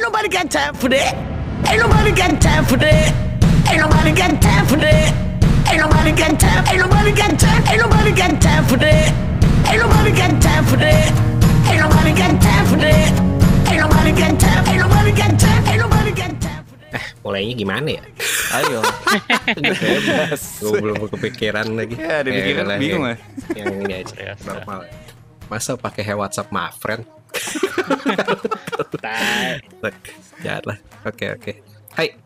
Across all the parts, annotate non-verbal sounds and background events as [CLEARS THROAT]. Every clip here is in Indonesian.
Ain't nobody got time for that. Ain't nobody got time for that. Ain't nobody got time for that. Ain't nobody got time. Ain't nobody got time. Ain't nobody got time for that. Ain't nobody got time for that. Ain't nobody got time for that. Ain't nobody got time. Ain't nobody got time. Ain't nobody got time for that. Eh, mulainya gimana ya? Ayo. Bebas. Gue belum kepikiran lagi. Ya, dipikirin lah, bingung lah. Yang ini aja Biasa. normal. Masa pakai WhatsApp my friend? [LAUGHS] Jahat lah. Oke oke. Hai.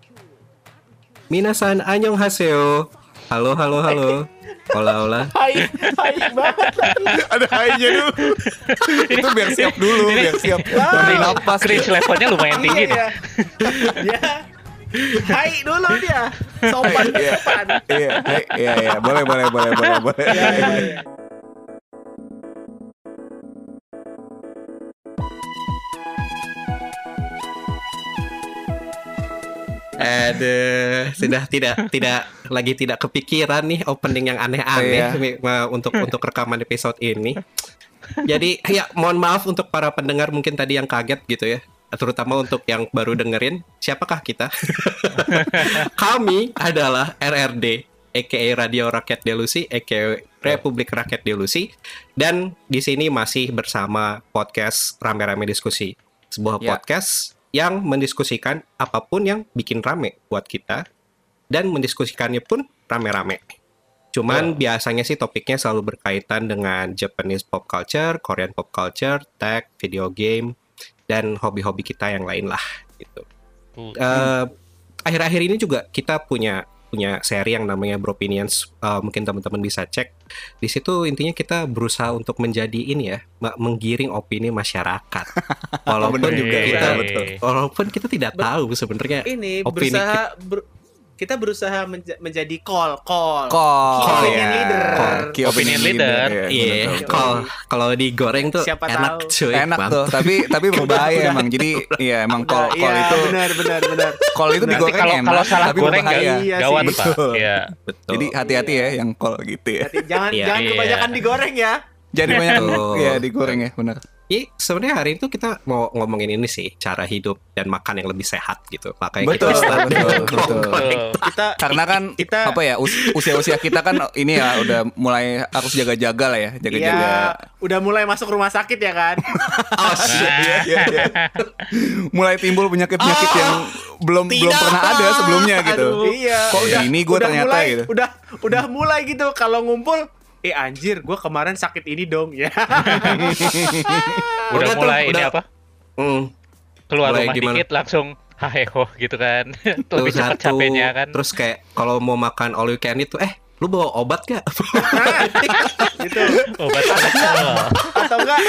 Minasan annyeong haseo. Halo halo halo. Hola hola. Hai, hai banget. Ada hai-nya dulu. Itu biar siap dulu, biar siap. Beri napas. Cringe levelnya lumayan tinggi nih. Iya. Ya. Hai dulu dia. Sopan Iya. sopan. Iya, hai, iya, iya. Boleh, boleh, boleh, boleh, boleh. Aduh, sudah tidak tidak lagi tidak kepikiran nih opening yang aneh-aneh Iya. ma- untuk untuk rekaman episode ini. Jadi ya mohon maaf untuk para pendengar mungkin tadi yang kaget gitu ya. Terutama untuk yang baru dengerin, siapakah kita? [LAUGHS] Kami adalah RRD, aka Radio Rakyat Delusi, aka Republik Rakyat Delusi, dan di sini masih bersama podcast Rame-Rame Diskusi, sebuah Ya. podcast yang mendiskusikan apa pun yang bikin rame buat kita, dan mendiskusikannya pun rame-rame. Cuman biasanya sih topiknya selalu berkaitan dengan Japanese pop culture, Korean pop culture, tech, video game, dan hobi-hobi kita yang lain lah gitu. Tuh. Eh, akhir-akhir ini juga kita punya punya seri yang namanya Bropinions. Eh, mungkin teman-teman bisa cek. Di situ intinya kita berusaha untuk menjadi ini ya, menggiring opini masyarakat. [LAUGHS] Walaupun juga kita betul. walaupun kita tidak tahu sebenarnya Ini Opini berusaha ber- kita berusaha menja- menjadi call call. Call, Key opinion ya. leader. Key Opinion leader. ya, Iya, betul, betul. kalau kalau digoreng tuh Siapa enak tahu. cuy. Enak mantap. tuh, tapi tapi berbahaya emang. Jadi iya emang call call iya, itu benar benar benar. call itu digoreng kalau enak, kalau salah tapi goreng berbahaya. Iya gawat pak. Betul. Iya. Betul. Jadi hati-hati ya yang call gitu ya. Berarti jangan Iya. jangan Iya. kebanyakan digoreng ya. Jadi banyak [LAUGHS] ya digoreng ya, benar. Iya, sebenarnya hari itu kita mau ngomongin ini sih, cara hidup dan makan yang lebih sehat gitu. Makanya Betul, kita start betul, [LAUGHS] betul. Kita Karena kan kita- apa ya us- usia-usia kita kan ini ya udah mulai harus jaga-jaga lah ya, jaga-jaga. Iya, udah mulai masuk rumah sakit ya kan? [LAUGHS] Oh, shit. Iya, iya, iya. mulai timbul penyakit-penyakit yang belum belum tidak. pernah ada sebelumnya gitu. Aduh, iya. Kok ini gue udah ternyata mulai, gitu. Udah udah mulai gitu kalau ngumpul Eh anjir, gue kemarin sakit ini dong ya. Udah Udah tuh, mulai ini udah. apa? Hmm, Keluar Mulai rumah gimana? dikit langsung haheho gitu kan. [LAUGHS] tuh Lebih cepat capeknya kan. Terus kayak kalau mau makan all you can eat tuh, eh lu bawa obat gak? [LAUGHS] gitu. Obat. Atau enggak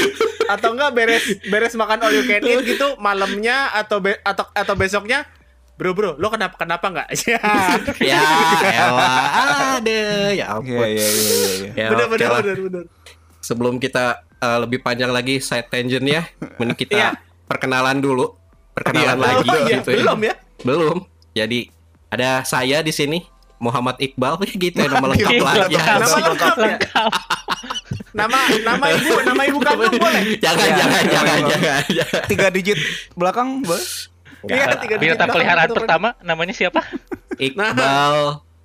atau enggak beres beres makan all you can eat gitu malamnya atau be- atau atau besoknya Bro bro, lo kenapa kenapa nggak? [LAUGHS] Ya, ya elah, ada ya ampun. Iya, iya, iya, iya, iya. Ya, bener oke bener lah. bener bener. Sebelum kita uh, lebih panjang lagi side tangent ya, mending kita Iya. perkenalan dulu. Perkenalan Iya, lagi oh, iya, gitu belum ya? Belum. Jadi ada saya di sini Muhammad Iqbal [LAUGHS] gitu ya nama lengkap lagi. Nama lengkap ya? Nama nama ibu nama ibu kandung boleh? Jangan, Iya, jangan, jangan, jangan, jangan. Tiga digit belakang, Bos. Iya, tiga digit Binatang belakang, peliharaan betul, pertama namanya siapa? Iqbal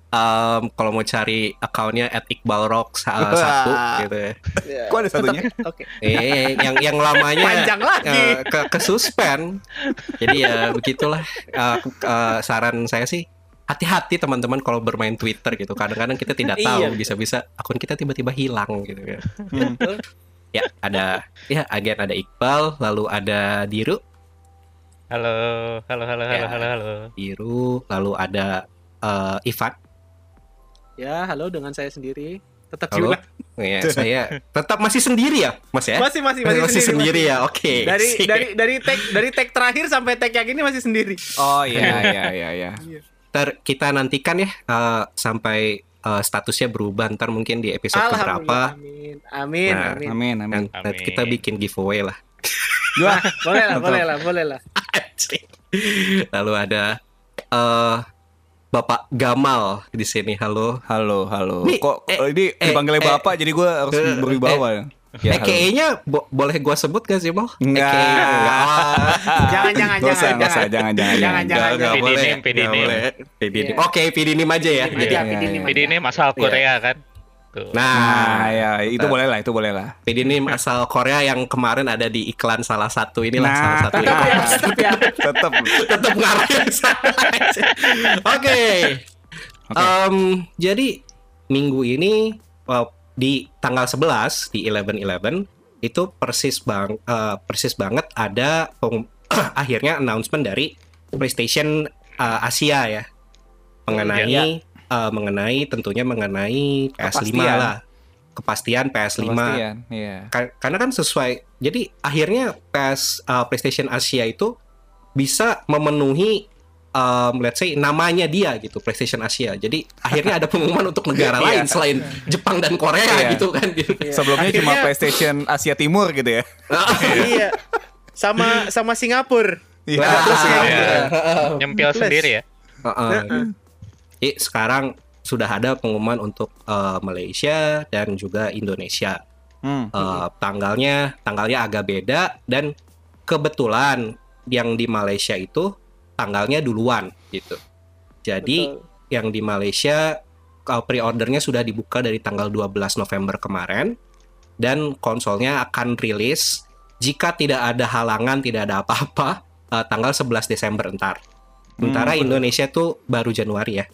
um, kalau mau cari akunnya at Iqbal Rock sa- Wah. satu gitu ya. Iya. Kok ada satunya? [LAUGHS] Oke. Eh, yang yang lamanya Panjang lagi. eh, ke ke suspend. Jadi ya begitulah Eh, eh, saran saya sih hati-hati teman-teman kalau bermain Twitter gitu. Kadang-kadang kita tidak tahu Iya. bisa-bisa akun kita tiba-tiba hilang gitu ya. Hmm. Ya, ada ya again ada Iqbal, lalu ada Diru, Halo, halo, halo, halo, Ya. halo, halo. Diru, lalu ada eh, Ivan. Ya, halo dengan saya sendiri. Tetap Halo. Yuna. Ya, [LAUGHS] saya tetap masih sendiri ya, Mas ya? Masih masih masih, sendiri, ya. Oke. Dari Sip. dari dari tag dari tag terakhir sampai tag yang ini masih sendiri. Oh iya, iya, [LAUGHS] iya, iya. Ntar kita nantikan ya eh, sampai eh, statusnya berubah ntar mungkin di episode keberapa. Amin. Amin. Nah, amin. Amin, amin. Nanti kita bikin giveaway lah. Wah, Boleh lah, boleh lah, boleh lah. Lalu ada eh Bapak Gamal di sini. Halo. halo, halo. Nih, Kok eh, ini eh, dipanggilnya eh, Bapak jadi gue harus eh, berwibawa ya. Ya, AKA-nya bo- boleh gua sebut gak sih, Mo? Enggak. Enggak. [LAUGHS] Jangan jangan jangan. nggak usah, jangan, jangan, Jangan, jangan. jangan. Nggak PD boleh, name, PD nggak name. boleh. PD name. Iya. Oke, name aja ya. Iya, iya, aja. ini asal Korea kan. Tuh. nah, Nah, ya itu boleh lah, itu boleh lah. PD name asal Korea yang kemarin ada di iklan salah satu inilah Nah. salah satu. Tetap ya, tetap ya. Tetap. Tetap saya. Oke. Jadi minggu ini eh, di tanggal 11 di 11-11 itu persis bang eh, persis banget ada peng- [CLEARS THROAT] akhirnya announcement dari PlayStation eh, Asia ya mengenai Iya. Eh, mengenai tentunya mengenai PS5 Kepastian. lah kepastian PS5 Kepastian, Iya. Ka- karena kan sesuai jadi akhirnya PS uh, PlayStation Asia itu bisa memenuhi um, let's say namanya dia gitu PlayStation Asia jadi akhirnya ada pengumuman untuk negara [LAUGHS] Iya. lain selain Jepang dan Korea Iya. gitu kan gitu. [LAUGHS] Sebelumnya cuma Akhirnya- PlayStation Asia Timur gitu ya. [LAUGHS] Iya. Sama sama Singapura. Iya. Nah, plusnya. Iya. Nyempil sendiri ya. Uh-uh, gitu. Jadi sekarang sudah ada pengumuman untuk uh, Malaysia dan juga Indonesia Hmm. Uh, tanggalnya tanggalnya agak beda dan kebetulan yang di Malaysia itu tanggalnya duluan gitu. Jadi Betul. yang di Malaysia uh, pre-ordernya sudah dibuka dari tanggal 12 November kemarin dan konsolnya akan rilis jika tidak ada halangan, tidak ada apa-apa uh, tanggal 11 Desember entar. Sementara Hmm. Indonesia tuh baru Januari ya.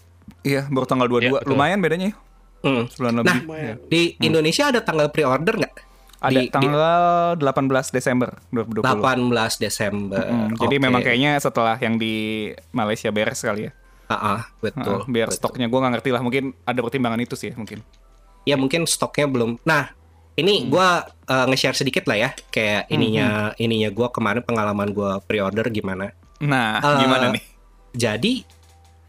Iya, baru tanggal 22. Iya, betul. Lumayan bedanya ya. Hmm. Sebulan Nah, lebih. Lumayan. Iya. Di Indonesia ada tanggal pre-order nggak? Ada di- di- tanggal 18 Desember 2020. 18 Desember. Hmm, Jadi Oke. memang kayaknya setelah yang di Malaysia beres kali ya. Ah, ah, betul. Heeh, biar betul. stoknya gue nggak ngerti lah. Mungkin ada pertimbangan itu sih mungkin. Ya mungkin stoknya belum. Nah, ini Hmm. gua uh, nge-share sedikit lah ya, kayak ininya ininya gua kemarin pengalaman gua pre-order gimana. Nah, Eh, gimana nih? Jadi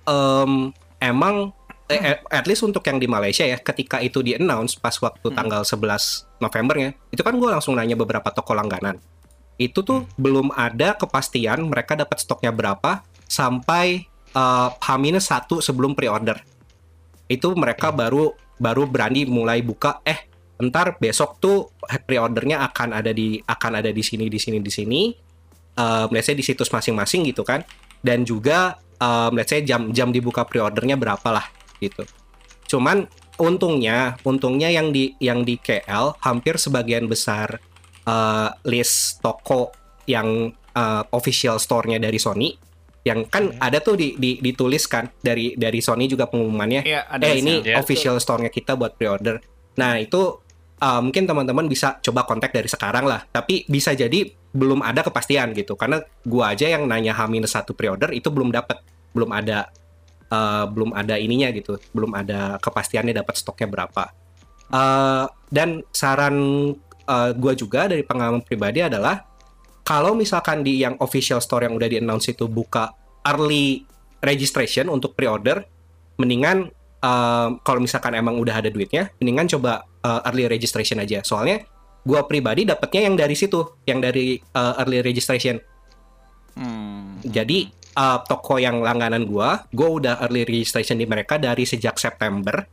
em, emang eh, eh, at least untuk yang di Malaysia ya, ketika itu di announce pas waktu tanggal 11 Novembernya, itu kan gua langsung nanya beberapa toko langganan. Itu tuh belum ada kepastian mereka dapat stoknya berapa sampai uh, H-1 sebelum pre-order. Itu mereka baru baru berani mulai buka eh ntar besok tuh pre-ordernya akan ada di akan ada di sini di sini di sini let's say di situs masing-masing gitu kan dan juga um, let's say jam jam dibuka pre-ordernya berapa lah gitu cuman untungnya untungnya yang di yang di KL hampir sebagian besar uh, list toko yang uh, official store-nya dari Sony yang kan ada tuh di, di dituliskan dari dari Sony juga pengumumannya Iya, ada eh ini Ya. official store-nya kita buat pre-order. Nah, itu uh, mungkin teman-teman bisa coba kontak dari sekarang lah. Tapi bisa jadi belum ada kepastian gitu. Karena gua aja yang nanya H-1 pre-order itu belum dapat, belum ada uh, belum ada ininya gitu. Belum ada kepastiannya dapat stoknya berapa. Uh, dan saran uh, gua juga dari pengalaman pribadi adalah kalau misalkan di yang official store yang udah di-announce itu buka early registration untuk pre-order, mendingan um, kalau misalkan emang udah ada duitnya, mendingan coba uh, early registration aja. Soalnya gua pribadi dapatnya yang dari situ, yang dari uh, early registration. Hmm. Jadi uh, toko yang langganan gua, gua udah early registration di mereka dari sejak September.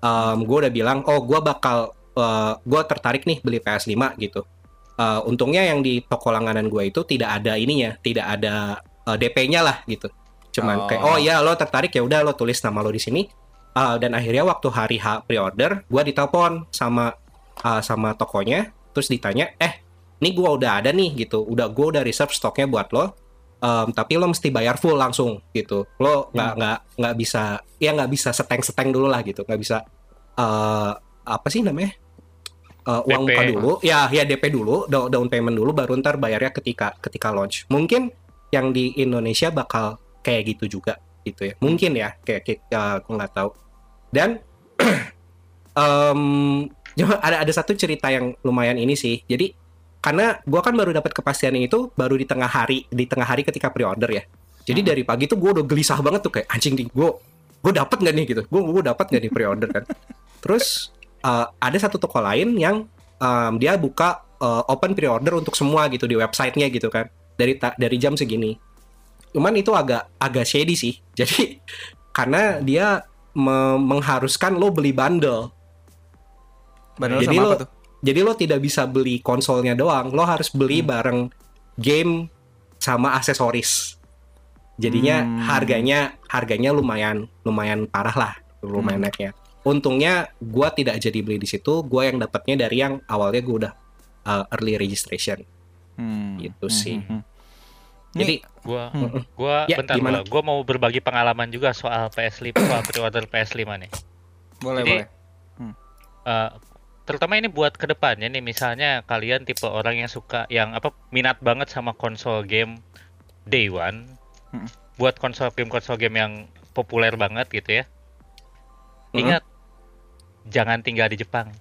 Um, gua udah bilang, oh gua bakal, uh, gua tertarik nih beli PS5 gitu. Uh, untungnya yang di toko langganan gua itu tidak ada ininya, tidak ada uh, DP-nya lah gitu. Cuman Oh. kayak, oh ya lo tertarik ya udah lo tulis nama lo di sini. Uh, dan akhirnya waktu hari H pre-order, gua ditelepon sama uh, sama tokonya, terus ditanya, eh ini gua udah ada nih gitu, udah gua udah reserve stoknya buat lo. Um, tapi lo mesti bayar full langsung gitu. Lo nggak nggak nggak bisa, ya nggak bisa seteng seteng dulu lah gitu, nggak bisa eh apa sih namanya? Eh, uang DP. muka dulu, ya ya DP dulu, down down payment dulu, baru ntar bayarnya ketika ketika launch. Mungkin yang di Indonesia bakal kayak gitu juga gitu ya. Mungkin ya, kayak kayak uh, aku nggak tahu. Dan [CLEARS THROAT] cuma ada ada satu cerita yang lumayan ini sih. Jadi karena gua kan baru dapat kepastian itu baru di tengah hari di tengah hari ketika pre-order ya. Jadi dari pagi tuh gua udah gelisah banget tuh kayak anjing nih gua gue dapat nggak nih gitu. Gue gue dapat nggak nih pre-order kan. [LAUGHS] Terus uh, ada satu toko lain yang um, dia buka uh, open pre-order untuk semua gitu di websitenya gitu kan dari dari jam segini. Cuman itu agak agak shady sih. [LAUGHS] Jadi karena dia me- mengharuskan lo beli bundle. Bandel Jadi sama lo apa tuh? Jadi lo tidak bisa beli konsolnya doang, lo harus beli Hmm. bareng game sama aksesoris. Jadinya Hmm. harganya harganya lumayan lumayan parah lah, lumayan Hmm. naiknya. Untungnya gua tidak jadi beli di situ, gua yang dapatnya dari yang awalnya gua udah uh, early registration. Hmm. Gitu sih. Hmm, hmm, hmm. Jadi Gua Hmm. gua Ya, bentar gimana? gua. Gua mau berbagi pengalaman juga soal PS5 soal pre-order PS5 nih. Boleh, Jadi, boleh. Eh, terutama ini buat ke depannya nih misalnya kalian tipe orang yang suka yang apa minat banget sama konsol game day one Mm. buat konsol game konsol game yang populer banget gitu ya Mm. ingat jangan tinggal di Jepang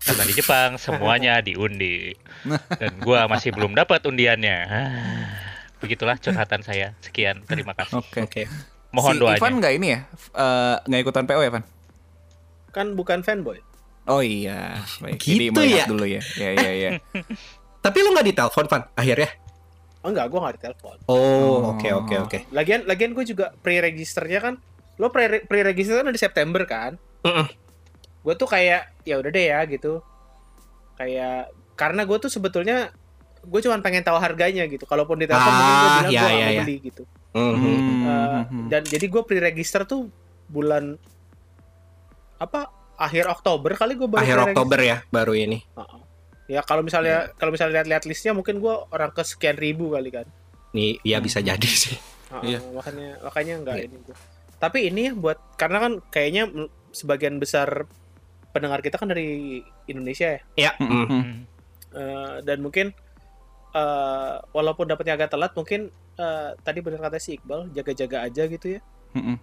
karena di Jepang semuanya [LAUGHS] diundi [LAUGHS] dan gua masih belum dapat undiannya Ah, begitulah curhatan saya sekian terima kasih Oke. oke. mohon si doanya Ivan nggak ini ya? Eh, nggak ikutan PO ya, Van? Kan bukan fanboy. Oh iya, baik. Gitu Jadi ya? dulu ya. Ya, ya, ya. [LAUGHS] Tapi lo nggak ditelepon, Van, akhirnya? Oh enggak, gue nggak ditelepon. Oh, oke oke oke. Lagian, lagian gue juga pre-registernya kan. Lo pre pre-register kan di September kan? Mm-mm. Gue tuh kayak ya udah deh ya gitu. Kayak karena gue tuh sebetulnya gue cuma pengen tahu harganya gitu. Kalaupun ditelepon Ah, mungkin gue bilang ya, gue ya, ya. beli gitu. Mhm. Hmm, Eh, hmm, hmm. dan jadi gue pre-register tuh bulan apa akhir Oktober kali gue baru Akhir. Oktober ya, baru ini. Heeh. Ya kalau misalnya kalau misalnya lihat-lihat listnya mungkin gue orang ke sekian ribu kali kan. Nih, ya bisa jadi sih. Heeh, Iya. makanya makanya enggak Iya. ini gua. Tapi ini ya buat karena kan kayaknya sebagian besar pendengar kita kan dari Indonesia ya. Ya. Hmm, mm. hmm. Eh, dan mungkin eh, walaupun dapatnya agak telat mungkin eh, tadi benar kata si Iqbal jaga-jaga aja gitu ya. Mm.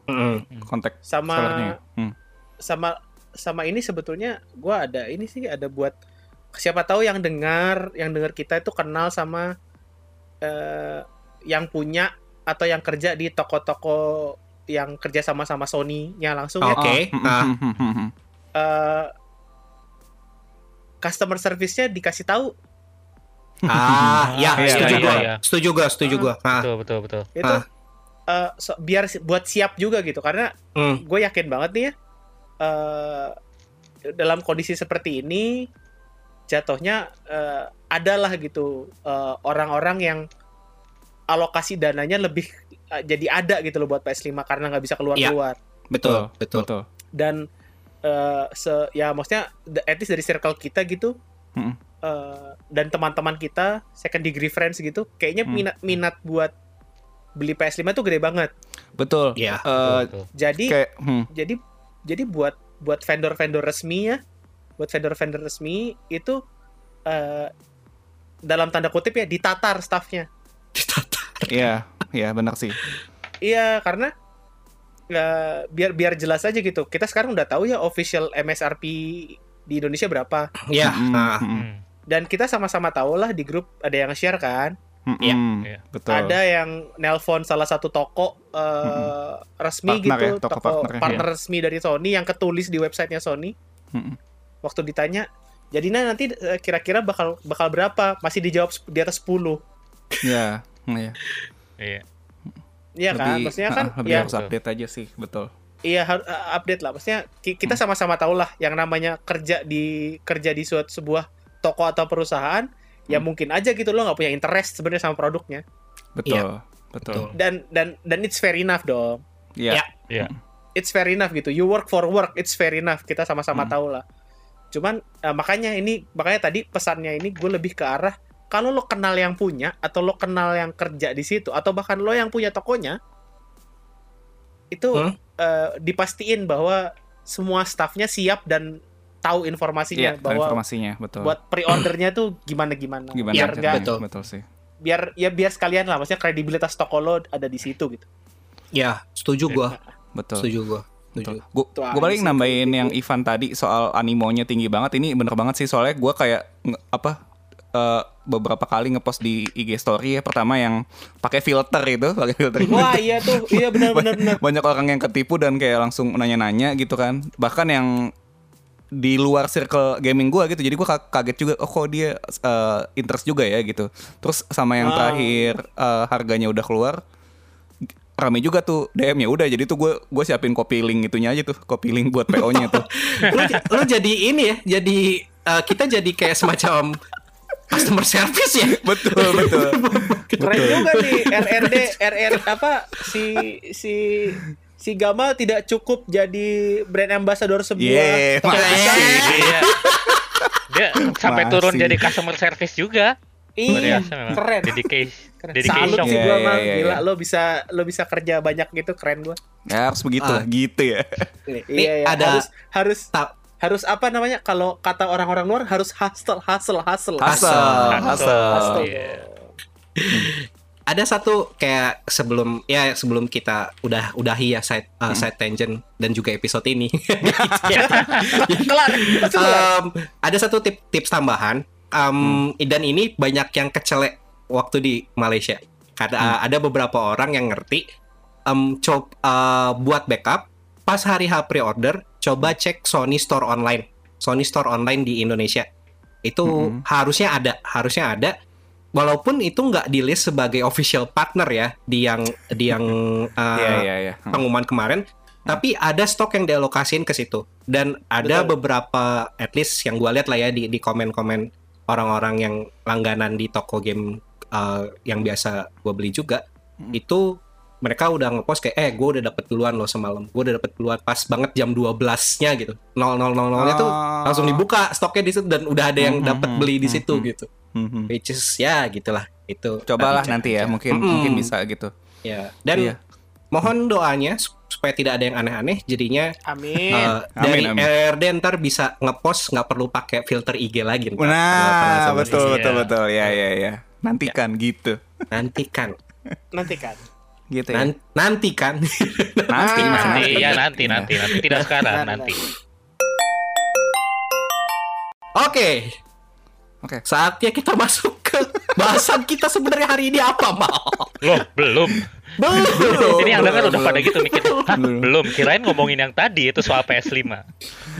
Kontak Sama ya? Hmm. sama sama ini sebetulnya gua ada ini sih ada buat siapa tahu yang dengar yang dengar kita itu kenal sama eh, yang punya atau yang kerja di toko-toko yang kerja sama sama Sony-nya langsung ya. Oke. Ah. hmm, hmm, eh, customer service-nya dikasih tahu Ah, ya, Iya, setuju iya, gua. iya. Setuju gua, setuju gua. Ah, betul betul betul itu Ah. eh, so- biar si- buat siap juga gitu karena mm. gue yakin banget nih ya eh, dalam kondisi seperti ini jatuhnya eh, adalah gitu eh, orang-orang yang alokasi dananya lebih eh, jadi ada gitu loh buat PS5 karena nggak bisa keluar keluar Betul, betul. Betul. dan eh, se ya maksudnya the- at least dari circle kita gitu Mm-mm. Eh, dan teman-teman kita second degree friends gitu kayaknya Hmm. minat minat buat beli PS5 tuh gede banget Betul. Iya. Eh, betul. jadi kayak hmm, jadi jadi buat buat vendor-vendor resmi ya buat vendor-vendor resmi itu eh, dalam tanda kutip ya ditatar staffnya iya, iya benar sih. iya karena eh, biar biar jelas aja gitu kita sekarang udah tahu ya official MSRP di Indonesia berapa Ya, Hmm, ah. hmm, Hmm. Dan kita sama-sama tahu lah di grup ada yang share kan Iya, hmm. iya. Betul. ada yang nelpon salah satu toko eh, resmi Partner gitu ya, toko toko partner ya. partner resmi dari Sony yang ketulis di websitenya Sony Hmm, waktu ditanya jadi nah nanti eh, kira-kira bakal bakal berapa masih dijawab di atas 10 Iya, [LAUGHS] iya. iya Iya kan maksudnya kan ah, lebih ya harus update aja sih, betul. iya har- eh, update lah maksudnya ki- kita sama-sama tahu lah yang namanya kerja di kerja di suatu sebuah toko atau perusahaan ya Hmm. mungkin aja gitu lo nggak punya interest sebenarnya sama produknya Betul. Betul. betul. dan dan dan it's fair enough dong Iya. Ya. Iya. it's fair enough gitu. You work for work, it's fair enough. Kita sama-sama Hmm. tahu lah. Cuman eh, makanya ini makanya tadi pesannya ini gue lebih ke arah kalau lo kenal yang punya atau lo kenal yang kerja di situ atau bahkan lo yang punya tokonya itu Hmm? eh, dipastiin bahwa semua staffnya siap dan tahu informasinya Iya, bahwa informasinya, betul. buat pre-ordernya tuh gimana gimana. Gimana biar nggak betul. betul sih. biar ya biar sekalian lah maksudnya kredibilitas toko lo ada di situ gitu. Ya, setuju gua. Betul. Setuju gua. Betul. Setuju. Gue gue paling nambahin yang Ivan tadi soal animonya tinggi banget. Ini bener banget sih soalnya gue kayak nge- apa eh, beberapa kali ngepost di IG story ya. Pertama yang pakai filter itu, pakai filter. Wah iya tuh, iya benar-benar benar. [LAUGHS] Banyak orang yang ketipu dan kayak langsung nanya-nanya gitu kan. Bahkan yang di luar circle gaming gua gitu. Jadi gua ka- kaget juga oh kok dia eh, interest juga ya gitu. Terus sama yang terakhir eh, harganya udah keluar rame juga tuh DM ya udah jadi tuh gue gue siapin copy link itunya aja tuh copy link buat PO-nya tuh [LAUGHS] lo, lo jadi ini ya, jadi eh, kita jadi kayak semacam customer service ya. [LAUGHS] betul betul. [LAUGHS] Keren juga nih RRD RR apa si si si Gama tidak cukup jadi brand ambassador sebuah Yeah, toko makasih. pisang. Iya. Dia sampai Masih. turun jadi customer service juga. Iya, keren. Dedication. Salut Dedication. sih Iya, gua iya, mah iya, gila iya. lo bisa lo bisa kerja banyak gitu keren gua. Ya harus begitu lah, Ah. gitu ya. Nih, Nih, iya, iya. ada- harus harus Ta- harus apa namanya kalau kata orang-orang luar harus hustle hustle hustle Hasel, hasel. Hustle. Iya. Ada satu kayak sebelum ya sebelum kita udah udahi ya side uh, side tangent dan juga episode ini. kelar [LAUGHS] Pasti kelar. Um, ada satu tip, tips tambahan. Um, Dan ini banyak yang kecelek waktu di Malaysia. Karena uh, ada beberapa orang yang ngerti. Um, coba uh, buat backup. Pas hari H pre-order, coba cek Sony Store online. Sony Store online di Indonesia. Itu Mhm. harusnya ada, harusnya ada. Walaupun itu nggak di list sebagai official partner ya di yang di yang uh, [LAUGHS] Iya iya iya. Hmm. pengumuman kemarin, tapi ada stok yang dialokasiin ke situ dan ada Betul. beberapa at least yang gue lihat lah ya di di komen-komen orang-orang yang langganan di toko game uh, yang biasa gue beli juga Hmm. itu mereka udah ngepost kayak eh gue udah dapet duluan loh semalam gue udah dapet duluan pas banget jam 12-nya gitu 0000 nya tuh Oh. langsung dibuka stoknya di situ dan udah ada yang Hmm, dapat hmm, beli di hmm, situ hmm. gitu Mhm. which is ya gitulah itu Cobalah nanti ya, mungkin mungkin bisa gitu. ya dan Iya. mohon doanya sup- supaya tidak ada yang aneh-aneh jadinya Amin. uh, Amin, dari amin. RRD ntar bisa ngepost nggak perlu pakai filter IG lagi ntar. Nah, betul betul Iya. betul. Ya ya ya. Nantikan gitu. nantikan Nanti kan. Gitu ya. Nanti, Ah, Mas, [LAUGHS] Nanti, nanti. ya nanti, nanti, nanti. Tidak sekarang, Nah, nah, nanti. oke Oke. saatnya kita masuk ke bahasan kita sebenarnya hari ini apa mal Loh, belum. belum Ini yang dengar udah pada gitu mikir. Belum. belum. Kirain ngomongin yang tadi itu soal PS5.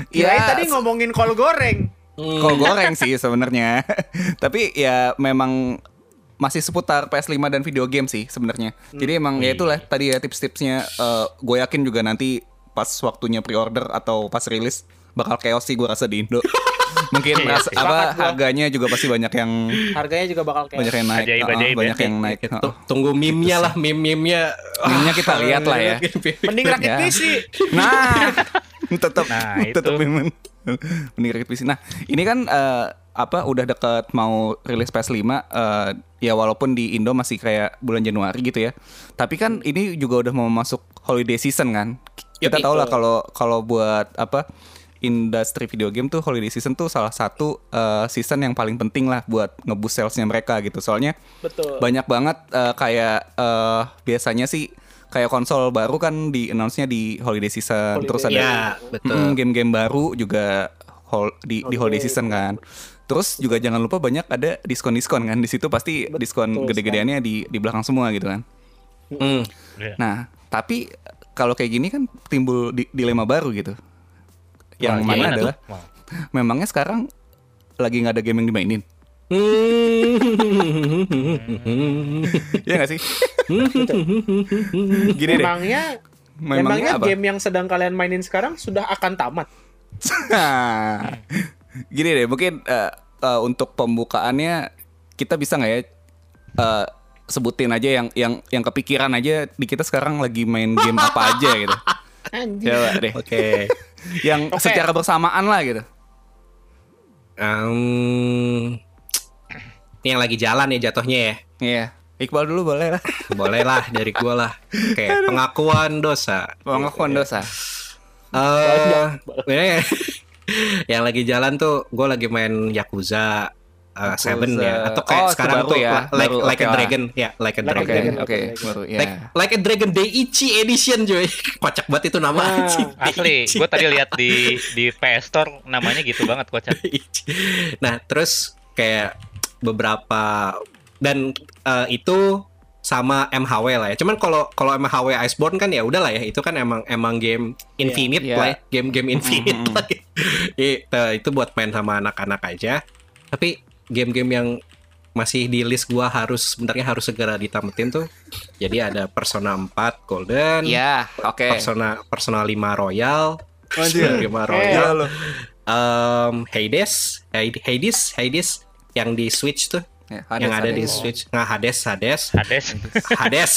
Kirain Ya, tadi ngomongin kol goreng. Hmm. Kol goreng sih sebenarnya. [LAUGHS] Tapi ya memang masih seputar PS5 dan video game sih sebenarnya. Jadi emang ya itulah tadi ya tips-tipsnya gue yakin juga nanti pas waktunya pre-order atau pas rilis bakal chaos sih gue rasa di Indo. [LAUGHS] Mungkin Iya ras- apa harganya juga pasti banyak yang Harganya juga bakal kayak banyak yang naik. Ajaib, Heeh, ajaib ya. banyak yang naik. Tunggu meme-nya lah meme-meme-nya Meme-nya kita [LAUGHS] lihat lah ya. mending rakit Ya. PC. Nah, [LAUGHS] tetap Nah, tetap itu. memang mending rakit PC. Nah, ini kan eh, apa udah deket mau rilis PS5 eh, ya walaupun di Indo masih kayak bulan Januari gitu ya. Tapi kan ini juga udah mau masuk holiday season kan. Kita tahu lah kalau kalau buat apa industri video game tuh holiday season tuh salah satu eh, season yang paling penting lah buat ngeboost salesnya mereka gitu. Soalnya Betul. banyak banget eh, kayak eh, biasanya sih kayak konsol baru kan di announce-nya di holiday season Holiday. terus ada ya mm, game-game baru juga hol- di di holiday Holiday. season kan terus juga jangan lupa banyak ada diskon-diskon kan di situ pasti Betul diskon gede-gedeannya di di belakang semua gitu kan Hmm. Iya. nah tapi kalau kayak gini kan timbul di- dilema baru gitu yang Wah, mana tuh? adalah Wah. memangnya sekarang lagi nggak ada game yang dimainin Hmm. [LAUGHS] ya nggak sih [LAUGHS] gini deh Memangnya memangnya memangnya apa game yang sedang kalian mainin sekarang sudah akan tamat. [LAUGHS] Gini deh, mungkin eh, eh, untuk pembukaannya kita bisa nggak ya eh, sebutin aja yang yang yang kepikiran aja di kita sekarang lagi main game apa aja gitu. [LAUGHS] Anjir. Coba deh. oke Yang Oke. secara bersamaan lah gitu. Em, ini yang lagi jalan ya jatuhnya ya Iya. Iqbal dulu boleh lah. [LAUGHS] boleh lah dari gua lah oke pengakuan dosa Pengakuan dosa. Eh, ini [LAUGHS] yang lagi jalan tuh gue lagi main Yakuza uh, Seven ya atau kayak Oh, sekarang tuh ya? like Baru, like oke a dragon ya like a Like a Oke, dragon Dragon. oke, baru ya. like like a dragon Daiichi edition cuy [LAUGHS] kocak banget itu nama Nah, anjing [LAUGHS] Asli, gue tadi lihat di di PS Store namanya gitu banget kocak. Daiichi. nah terus kayak beberapa dan eh, itu sama MHW lah ya. Cuman kalau kalau MHW Iceborne kan ya udahlah ya, itu kan emang emang game infinite Iya. lah, ya. game-game infinite Mm-mm. lah. [LAUGHS] itu, itu buat main sama anak-anak aja. Tapi game-game yang masih di list gua harus sebenarnya harus segera ditamatin tuh. Jadi ada Persona 4 Golden, Ya, oke. Persona Persona 5 Royal, Anjir. Persona 5 Eh, Royal, Iya loh. em, Hades, Hades, Hades, Hades yang di Switch tuh, Ya, yang ada di Hades. Switch. Nah, Hades, Hades, Hades. Hades. [LAUGHS] Hades,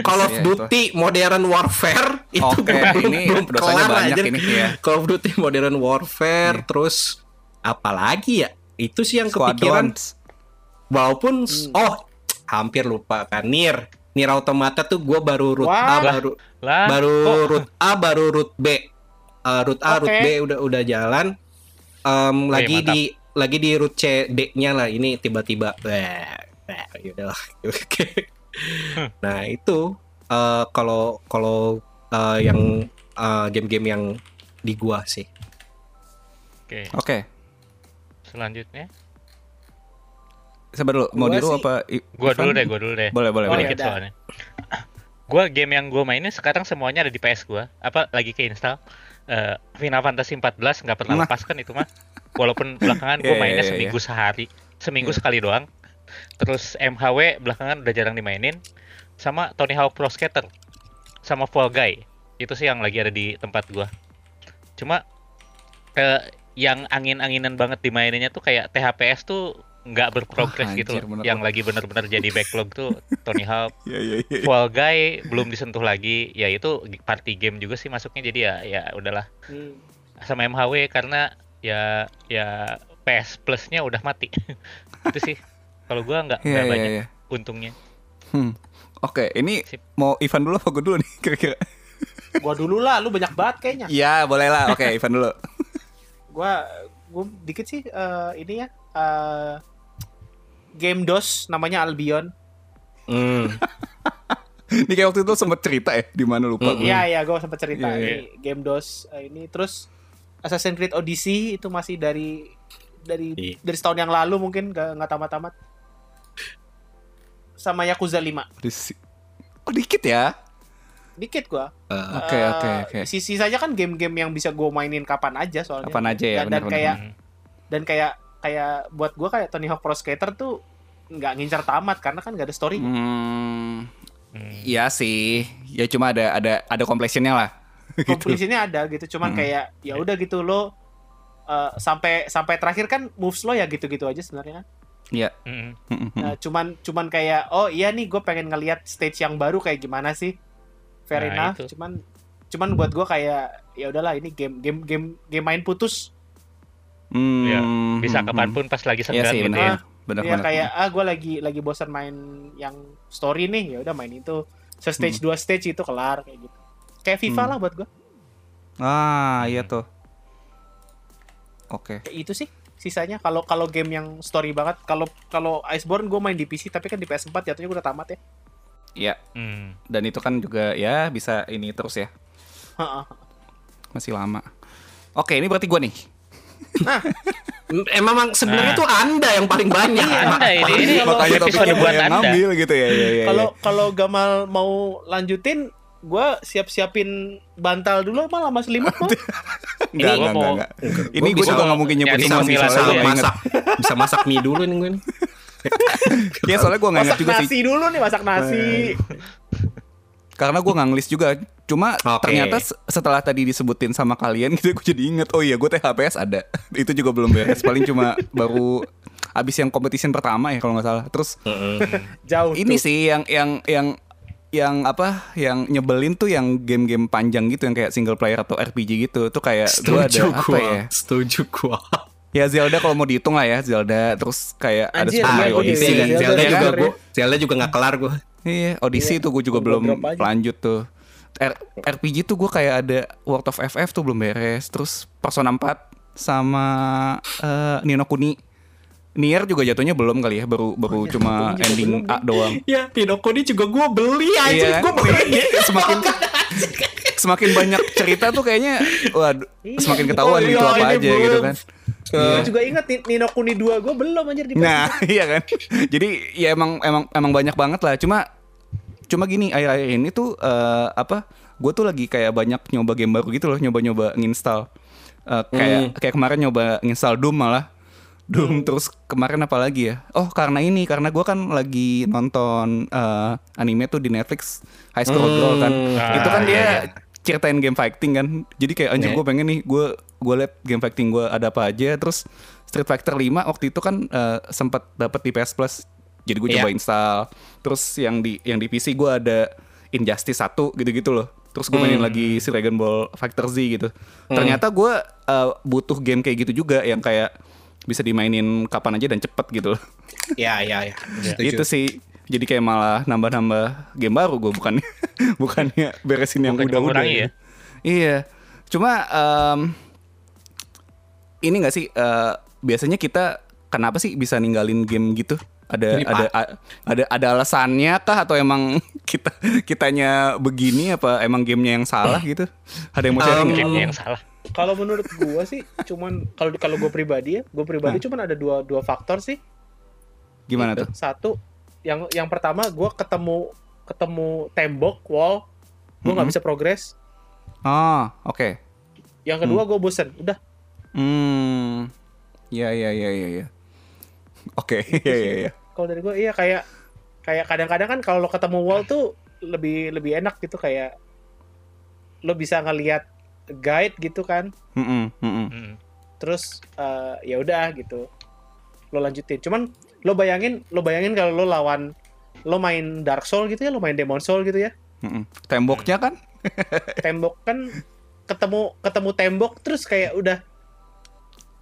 Call of ya, Duty Modern Warfare [LAUGHS] itu belum- ini belum dosanya banyak anjir. ini, iya. Call of Duty Modern Warfare, terus apalagi ya? Itu sih yang kepikiran. Squadrons. Walaupun oh hampir lupa kan Nier Nier Automata tuh gue baru root A Wah. baru Lah, baru kok root A baru root B Eh, root A root Oke. B udah udah jalan Em, lagi mantap. di lagi di root C D nya lah ini tiba-tiba yaudahlah. [LAUGHS] Oke. nah itu eh, kalau kalau eh, yang eh, game-game yang di gua sih Oke, Oke. selanjutnya. Sabar dulu, mau Gua diru sih- apa? I- Gua dulu deh, gua dulu deh. Boleh, boleh, Oh, boleh. Dikit Yaudah. soalnya. [COUGHS] Gua game yang gua mainin sekarang semuanya ada di PS gua. Apa lagi ke install? Eh, Final Fantasy 14 nggak pernah Nah. lepas kan itu mah. Walaupun [LAUGHS] belakangan gua Iya, mainnya iya, iya. seminggu sehari, seminggu sekali doang. Terus MHW belakangan udah jarang dimainin. Sama Tony Hawk Pro Skater. Sama Fall Guy. Itu sih yang lagi ada di tempat gua. Cuma eh, yang angin-anginan banget dimaininnya tuh kayak THPS tuh nggak berprogres Wah, gitu loh. bener Yang banget. lagi bener-bener jadi backlog tuh [LAUGHS] Tony Hawk, Iya, iya, iya. Fall Guy belum disentuh lagi. Ya itu party game juga sih masuknya jadi ya ya udahlah Hmm. sama MHW karena ya ya PS Plus-nya udah mati. [LAUGHS] itu sih. Kalau gua nggak nggak iya, banyak iya. untungnya. Hmm. Oke, ini Sip. mau Ivan dulu apa gue dulu nih [LAUGHS] kira-kira? Gua dulu lah, lu banyak banget kayaknya. Iya, boleh lah. Oke, Ivan dulu. [LAUGHS] Gua gua dikit sih eh, ini ya. eh, game DOS namanya Albion. Hmm. Ini kayak waktu itu sempet cerita ya, di mana lupa. Gue. Iya iya, gue sempat cerita iya. ini game DOS eh, ini terus Assassin's Creed Odyssey itu masih dari dari Iya. dari setahun yang lalu mungkin nggak nggak tamat-tamat. Sama Yakuza 5. Di- Oh, dikit ya. Dikit gua. Eh, Oke, oke, oke. Sisi saja kan game-game yang bisa gue mainin kapan aja soalnya. Kapan aja ya, Dan, dan benar-benar. kayak Hmm. dan kayak kayak buat gua kayak Tony Hawk Pro Skater tuh nggak ngincar tamat karena kan nggak ada story. Hmm, Hmm. iya sih. Ya cuma ada ada ada completionnya lah. [LAUGHS] gitu. Completionnya ada gitu, cuman Hmm. kayak ya udah gitu lo eh, sampai sampai terakhir kan moves lo ya gitu-gitu aja sebenarnya kan. Iya. Hmm. Mm-mm. Nah, cuman cuman kayak oh iya nih gue pengen ngelihat stage yang baru kayak gimana sih. Fair Nah, enough. itu. Cuman cuman buat gue kayak ya udahlah ini game game game game main putus. Hmm, hmm, Bisa hmm. kapan pun pas lagi Iya senggang sih, gitu benar. ya. Benar ya kayak ah gue lagi lagi bosan main yang story nih ya udah main itu. Se stage dua stage itu kelar kayak gitu. Kayak FIFA Hmm. lah buat gue. Ah, iya tuh. Oke. Kayak itu sih sisanya kalau kalau game yang story banget kalau kalau Iceborne gue main di PC tapi kan di PS4 jatuhnya gue udah tamat ya. Iya, Hmm. dan itu kan juga ya bisa ini terus ya. Heeh. Masih lama. Oke, ini berarti gua nih. [LAUGHS] Emang emang sebenarnya Nah. tuh anda yang paling banyak. Anda ini ini Kalau- Makanya buat gua yang Anda. ngambil gitu ya. ya, ya, Kalau kalau Gamal mau lanjutin, gue siap-siapin bantal dulu emang lama selimut mau. [LAUGHS] Enggak, Ini enggak, mau- enggak, enggak. Ini gue juga nggak mungkin nyebutin nyari nama sih, soalnya ya. masak bisa masak mie dulu nih gue. nih. [LAUGHS] Iya, soalnya gue nggak inget masak juga nasi sih. dulu nih, masak nasi. Karena gue nggak ngelis juga. Cuma Oke. ternyata se- setelah tadi disebutin sama kalian [LAUGHS] gitu, gue jadi inget. Oh iya, gue THPS ada. Itu juga belum beres. Paling cuma baru abis yang competition pertama ya kalau nggak salah. Terus Jauh ini tuh. sih yang yang yang yang apa yang nyebelin tuh yang game-game panjang gitu yang kayak single player atau RPG gitu tuh kayak gue ada Setuju apa gua. ya Setuju gua. ya Zelda kalau mau dihitung lah ya Zelda terus kayak ada Anjir, Super iya, Mario gua Odyssey juga. Zelda, Zelda Zelda juga ya. gua, Zelda juga nggak kelar gua. iya Odyssey Iya, tuh gue juga gua belum lanjut tuh R- RPG tuh gue kayak ada World of FF tuh belum beres terus Persona 4 sama eh, Nino Kuni Nier juga jatuhnya belum kali ya baru baru cuma Kuni juga ending belum, A doang Ya, Hinokuni juga gua beli aja. Iya. Gua beli. [LAUGHS] semakin semakin banyak cerita tuh kayaknya waduh Iya. semakin ketahuan Oh, gitu iya, apa ini aja belum. gitu kan. Gua juga inget Ni- Nino Kuni 2 gue belum anjir di Nah, [LAUGHS] iya kan. Jadi ya emang emang emang banyak banget lah. Cuma cuma gini akhir-akhir ini tuh eh, apa? Gue tuh lagi kayak banyak nyoba game baru gitu loh, nyoba-nyoba nginstal. Eh, kayak kayak kemarin nyoba nginstal Doom malah. Doom terus kemarin apa lagi ya? Oh karena ini karena gue kan lagi nonton eh, anime tuh di Netflix High School Girl kan. Hmm. Itu kan Ah, dia iya, iya. ceritain game fighting kan. Jadi kayak anjir Iya. gue pengen nih gue gue liat game fighting gue ada apa aja. Terus Street Fighter 5 waktu itu kan eh, sempat dapat di PS Plus. Jadi gue Iya. coba install. Terus yang di yang di PC gue ada Injustice 1 gitu-gitu loh. Terus gue mainin Hmm. lagi si Dragon Ball Fighter Z gitu. Ternyata gue eh, butuh game kayak gitu juga yang kayak bisa dimainin kapan aja dan cepet gitu loh. Ya, ya, ya. Itu sih. Jadi kayak malah nambah-nambah game baru gue bukan [LAUGHS] bukannya beresin yang udah-udah. ya? Iya. Cuma em, ini nggak sih eh, biasanya kita kenapa sih bisa ninggalin game gitu? Ada Ini, ada a- ada ada alasannya kah atau emang [LAUGHS] kita kitanya begini apa emang gamenya yang salah gitu? Ada yang mau sharing? Um, yang salah. Kalau menurut gua sih cuman kalau kalau gue pribadi ya, gue pribadi cuman ada dua dua faktor sih. Gimana Gitu. tuh? Satu, yang yang pertama gue ketemu ketemu tembok wall, gue nggak Mhm. bisa progres. Oh, oke. Yang kedua gue bosen. Udah, Hmm. Ya ya ya ya ya. Oke, ya ya ya. kalau dari gue iya kayak kayak kadang-kadang kan kalau lo ketemu wall tuh lebih lebih enak gitu kayak lo bisa ngelihat guide gitu kan. Mm-mm, mm-mm. Mm. Terus eh, ya udah gitu. Lo lanjutin. Cuman lo bayangin lo bayangin kalau lo lawan lo main Dark Soul gitu ya, lo main Demon Soul gitu ya. Mm-mm. Temboknya kan? [LAUGHS] tembok kan ketemu ketemu tembok terus kayak udah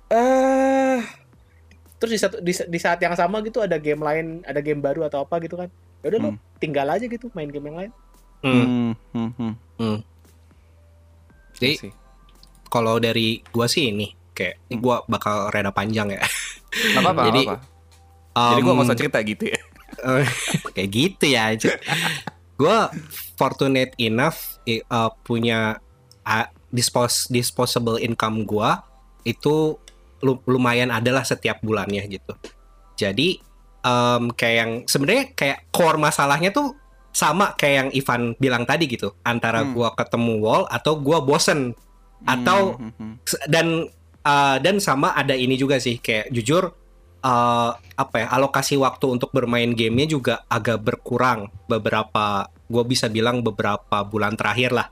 eh terus di satu di, di saat yang sama gitu ada game lain ada game baru atau apa gitu kan ya udah lo Hmm. tinggal aja gitu main game yang lain Hmm. Hmm, hmm, hmm. Jadi kalau dari gua sih ini kayak ini gua bakal reda panjang ya. Apa-apa. Jadi, nggak apa-apa. Jadi gue Um, nggak usah cerita gitu ya. [LAUGHS] Kayak gitu ya gue fortunate enough uh, punya uh, dispos disposable income gue itu lu- lumayan adalah setiap bulannya gitu jadi em, kayak yang sebenarnya kayak core masalahnya tuh sama kayak yang Ivan bilang tadi gitu antara Hmm. gua ketemu wall atau gua bosen atau Hmm, hmm, hmm. S- dan uh, dan sama ada ini juga sih kayak jujur uh, apa ya alokasi waktu untuk bermain gamenya juga agak berkurang beberapa gue bisa bilang beberapa bulan terakhir lah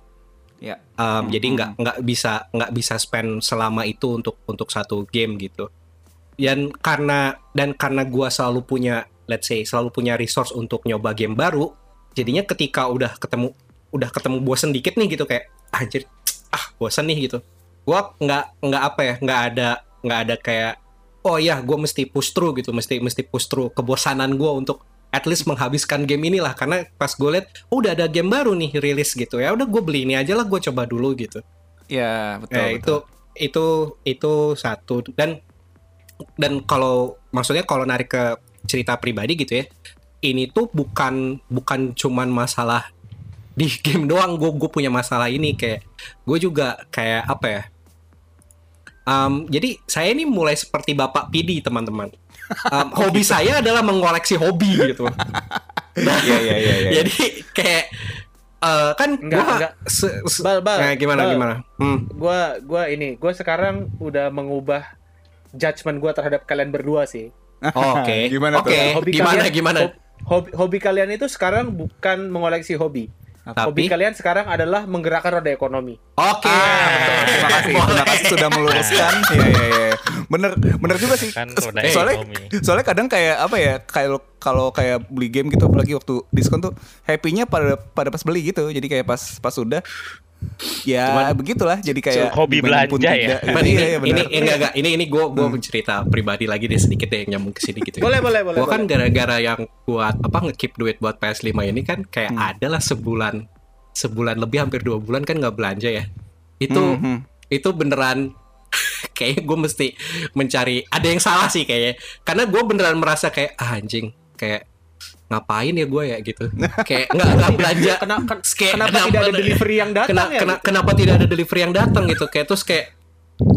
Ya. Um, Hmm, jadi hmm, nggak nggak bisa nggak bisa spend selama itu untuk untuk satu game gitu dan karena dan karena gua selalu punya let's say selalu punya resource untuk nyoba game baru jadinya ketika udah ketemu udah ketemu bosen dikit nih gitu kayak anjir ah bosen nih gitu. Gua nggak nggak apa ya nggak ada nggak ada kayak oh ya gue mesti push through gitu. Mesti mesti push through kebosanan gua untuk at least menghabiskan game inilah. Karena pas gue liat oh, udah ada game baru nih rilis gitu. Ya udah gue beli ini aja lah gue coba dulu gitu. Ya, betul. Eh, itu betul. itu itu satu. Dan dan kalau maksudnya kalau narik ke cerita pribadi gitu ya ini tuh bukan bukan cuman masalah di game doang gue gue punya masalah ini kayak gue juga kayak apa ya Em, jadi saya ini mulai seperti bapak PD teman-teman Em, [LAUGHS] hobi saya adalah mengoleksi hobi gitu [LAUGHS] Iya, iya, iya, iya. jadi kayak eh, kan Enggak, gua enggak. se- se- Bal, bal, eh, gimana bal. gimana hmm. gua gua ini gua sekarang udah mengubah judgement gua terhadap kalian berdua sih Oh, Oke. [LAUGHS] Gimana tuh? Oke. hobi Gimana kalian gimana? Hob- hobi, hobi kalian itu sekarang bukan mengoleksi hobi hobi Tapi kalian sekarang adalah menggerakkan roda ekonomi oke. Ah, terima kasih, terima kasih [LAUGHS] sudah meluruskan. Iya, iya, iya. Bener, bener juga sih. Kan roda soalnya, ekonomi. soalnya kadang kayak apa ya, kayak kalau kayak beli game gitu, apalagi waktu diskon tuh, happy-nya pada pada pas beli gitu. Jadi kayak pas pas udah, ya Cuman- begitulah. Jadi kayak hobi belanja ya? tidak. Cuman Iya, ini, iya, ini, ini enggak, enggak, ini, ini gue gue cerita pribadi lagi deh sedikit deh yang nyambung ke sini gitu. boleh boleh boleh Gue kan gara-gara yang buat apa ngekip duit buat PS5 ini kan kayak Hmm. adalah sebulan sebulan lebih hampir dua bulan kan nggak belanja ya. Itu Mhm. itu beneran [LAUGHS] kayaknya gue mesti mencari ada yang salah sih kayaknya karena gue beneran merasa kayak ah, anjing kayak ngapain ya gue ya gitu. [LAUGHS] Kayak nggak nggak belanja. Kena- ken- Kayak kenapa tidak ada delivery yang datang kena- ya? kena- kenapa tidak ada delivery yang datang gitu. Kayak terus kayak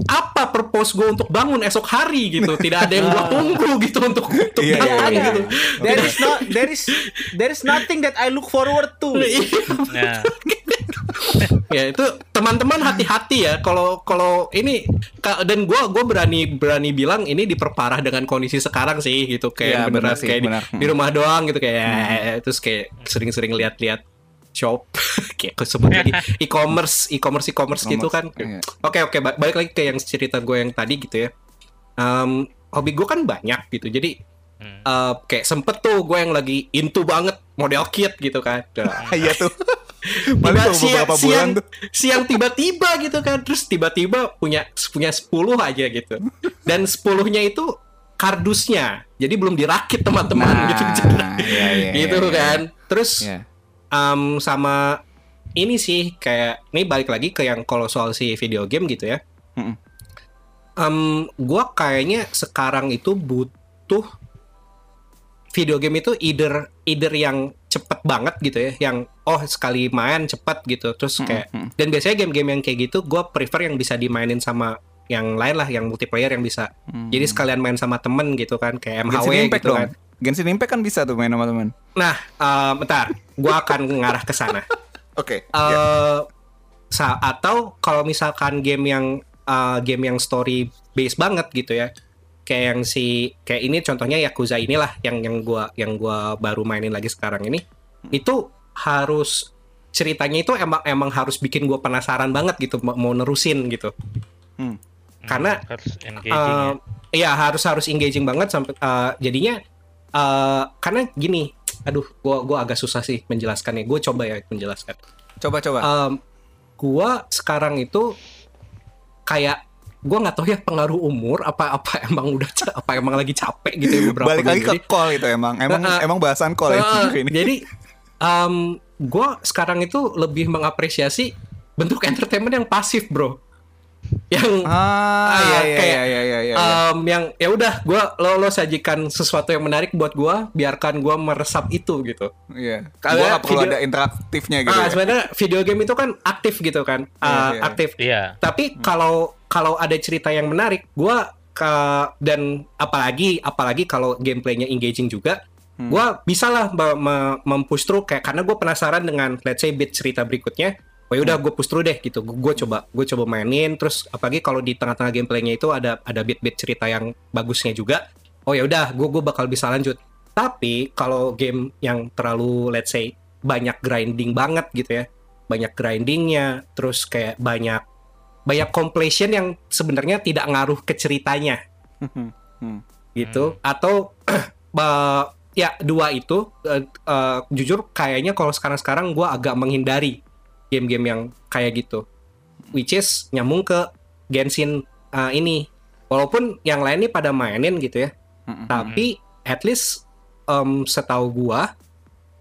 apa purpose gue untuk bangun esok hari gitu? Tidak ada yang gue tunggu [LAUGHS] gitu untuk untuk Iya, iya, datang iya. gitu. There is no there is there is nothing that I look forward to. Nah, [LAUGHS] ya itu teman-teman hati-hati ya. Kalau kalau ini dan gua gua berani berani bilang ini diperparah dengan kondisi sekarang sih gitu. Kayak Iya, beneran benar sih, kayak di, benar. di rumah doang gitu kayak terus kayak sering-sering lihat-lihat shop [LAUGHS] kayak sebut lagi e-commerce, e-commerce, e-commerce gitu kan. Iya. Oke oke, ba- balik lagi ke yang cerita gue yang tadi gitu ya. Em, hobi gue kan banyak gitu, jadi Hmm. eh, kayak sempet tuh gue yang lagi into banget model kit gitu kan. [LAUGHS] Nah, Iya tuh. [LAUGHS] tiba Paling tuh siang, beberapa siang, bulan tuh. siang tiba-tiba gitu kan terus tiba-tiba punya punya 10 aja gitu dan 10-nya itu kardusnya jadi belum dirakit teman-teman Nah, gitu iya, iya, gitu iya, iya. kan terus Iya. Um, sama ini sih kayak ini balik lagi ke yang kalau soal si video game gitu ya Mm-mm. Em, gua kayaknya sekarang itu butuh video game itu either either yang cepet banget gitu ya yang oh sekali main cepet gitu terus kayak dan biasanya game-game yang kayak gitu gua prefer yang bisa dimainin sama yang lain lah yang multiplayer yang bisa Hmm. jadi sekalian main sama temen gitu kan kayak MHW gitu dong. kan Genshin Impact kan bisa tuh main sama teman. nah eh, bentar gua akan ngarah ke sana Oke. eh ya. sa- atau kalau misalkan game yang eh, game yang story base banget gitu ya kayak yang si kayak ini contohnya Yakuza inilah yang yang gua yang gua baru mainin lagi sekarang ini itu harus ceritanya itu emang emang harus bikin gua penasaran banget gitu mau, mau nerusin gitu Hmm. karena, Hmm, harus engaging Eh, ya. iya harus harus engaging banget sampai eh, jadinya eh, karena gini aduh gua gua agak susah sih menjelaskannya gue coba ya menjelaskan Coba coba. Em, gua sekarang itu kayak gua nggak tahu ya pengaruh umur apa apa emang udah apa emang lagi capek gitu ya beberapa Balik lagi ke call itu emang. Emang Nah, emang bahasan call ya Ah, ini. jadi em gua sekarang itu lebih mengapresiasi bentuk entertainment yang pasif bro yang Ah, Ah, iya iya kayak, iya iya iya. iya. em, yang ya udah gua lo lo sajikan sesuatu yang menarik buat gua biarkan gua meresap itu gitu Iya. Kalau Gua nggak perlu video- ada interaktifnya gitu. ah ya. sebenarnya video game itu kan aktif gitu kan Iya, Ah, iya. aktif Iya. Tapi kalau kalau ada cerita yang menarik, gua ke dan apalagi apalagi kalau gameplaynya engaging juga, Hmm. gua bisa lah me- me- mempush through kayak karena gue penasaran dengan let's say bit cerita berikutnya. Oh ya udah gue push through deh gitu. Gue coba gue coba mainin terus apalagi kalau di tengah-tengah gameplaynya itu ada ada bit-bit cerita yang bagusnya juga. Oh ya udah gue gue bakal bisa lanjut. Tapi kalau game yang terlalu let's say banyak grinding banget gitu ya. Banyak grindingnya terus kayak banyak banyak completion yang sebenarnya tidak ngaruh ke ceritanya Hmm. gitu atau [CLEARS THROAT] ba- ya dua itu eh, eh, jujur kayaknya kalau sekarang-sekarang gue agak menghindari game-game yang kayak gitu which is nyambung ke Genshin eh, ini walaupun yang lain nih pada mainin gitu ya Mm-mm. tapi at least em, setahu gua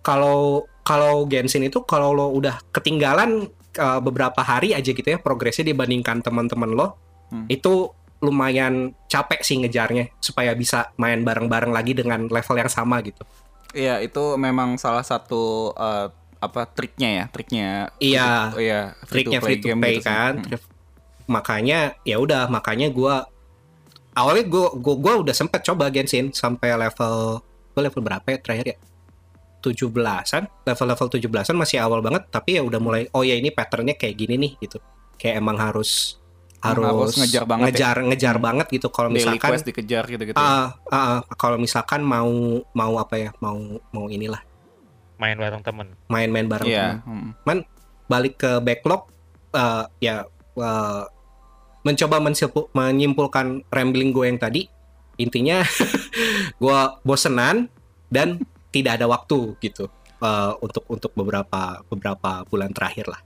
kalau kalau Genshin itu kalau lo udah ketinggalan eh, beberapa hari aja gitu ya progresnya dibandingkan teman-teman lo Hmm. itu lumayan capek sih ngejarnya supaya bisa main bareng-bareng lagi dengan level yang sama gitu. Iya, itu memang salah satu eh, apa triknya ya, triknya. Iya. Oh iya, Triknya free to play gitu sih. kan. Hmm. Makanya ya udah makanya gua awalnya gua gua, gua udah sempet coba Genshin sampai level gua level berapa ya terakhir ya? 17-an, level-level 17-an masih awal banget tapi ya udah mulai oh ya ini patternnya kayak gini nih gitu. Kayak emang harus harus, harus ngejar banget ya? ngejar, ngejar banget gitu kalau Daily misalkan quest dikejar gitu-gitu. ah ah, ah, kalau misalkan mau mau apa ya mau mau inilah Main bareng temen. main-main bareng Iya. teman. hmm. balik ke backlog eh, ya eh, mencoba menyimpulkan rambling gue yang tadi intinya [LAUGHS] gue bosenan dan [LAUGHS] tidak ada waktu gitu eh, untuk untuk beberapa beberapa bulan terakhir lah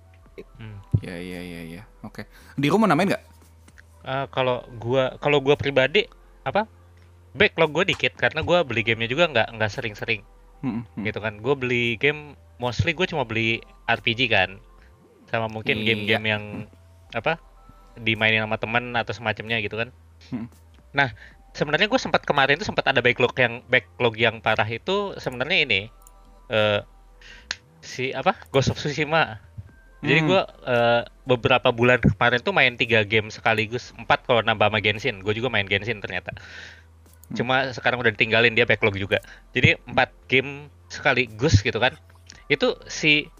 Hmm. Iya iya iya iya. Oke. Di rumah namain nggak? Ah, kalau gua kalau gua pribadi apa backlog gua dikit karena gua beli gamenya juga nggak nggak sering-sering Hmm, hmm. gitu kan gue beli game mostly gue cuma beli RPG kan sama mungkin Iya. game-game yang apa dimainin sama teman atau semacamnya gitu kan Hmm. nah sebenarnya gue sempat kemarin tuh sempat ada backlog yang backlog yang parah itu sebenarnya ini eh si apa Ghost of Tsushima jadi Hmm. gue beberapa bulan kemarin tuh main tiga game sekaligus empat kalau nambah sama Genshin gue juga main Genshin ternyata cuma sekarang udah ditinggalin dia backlog juga jadi empat game sekaligus gitu kan itu si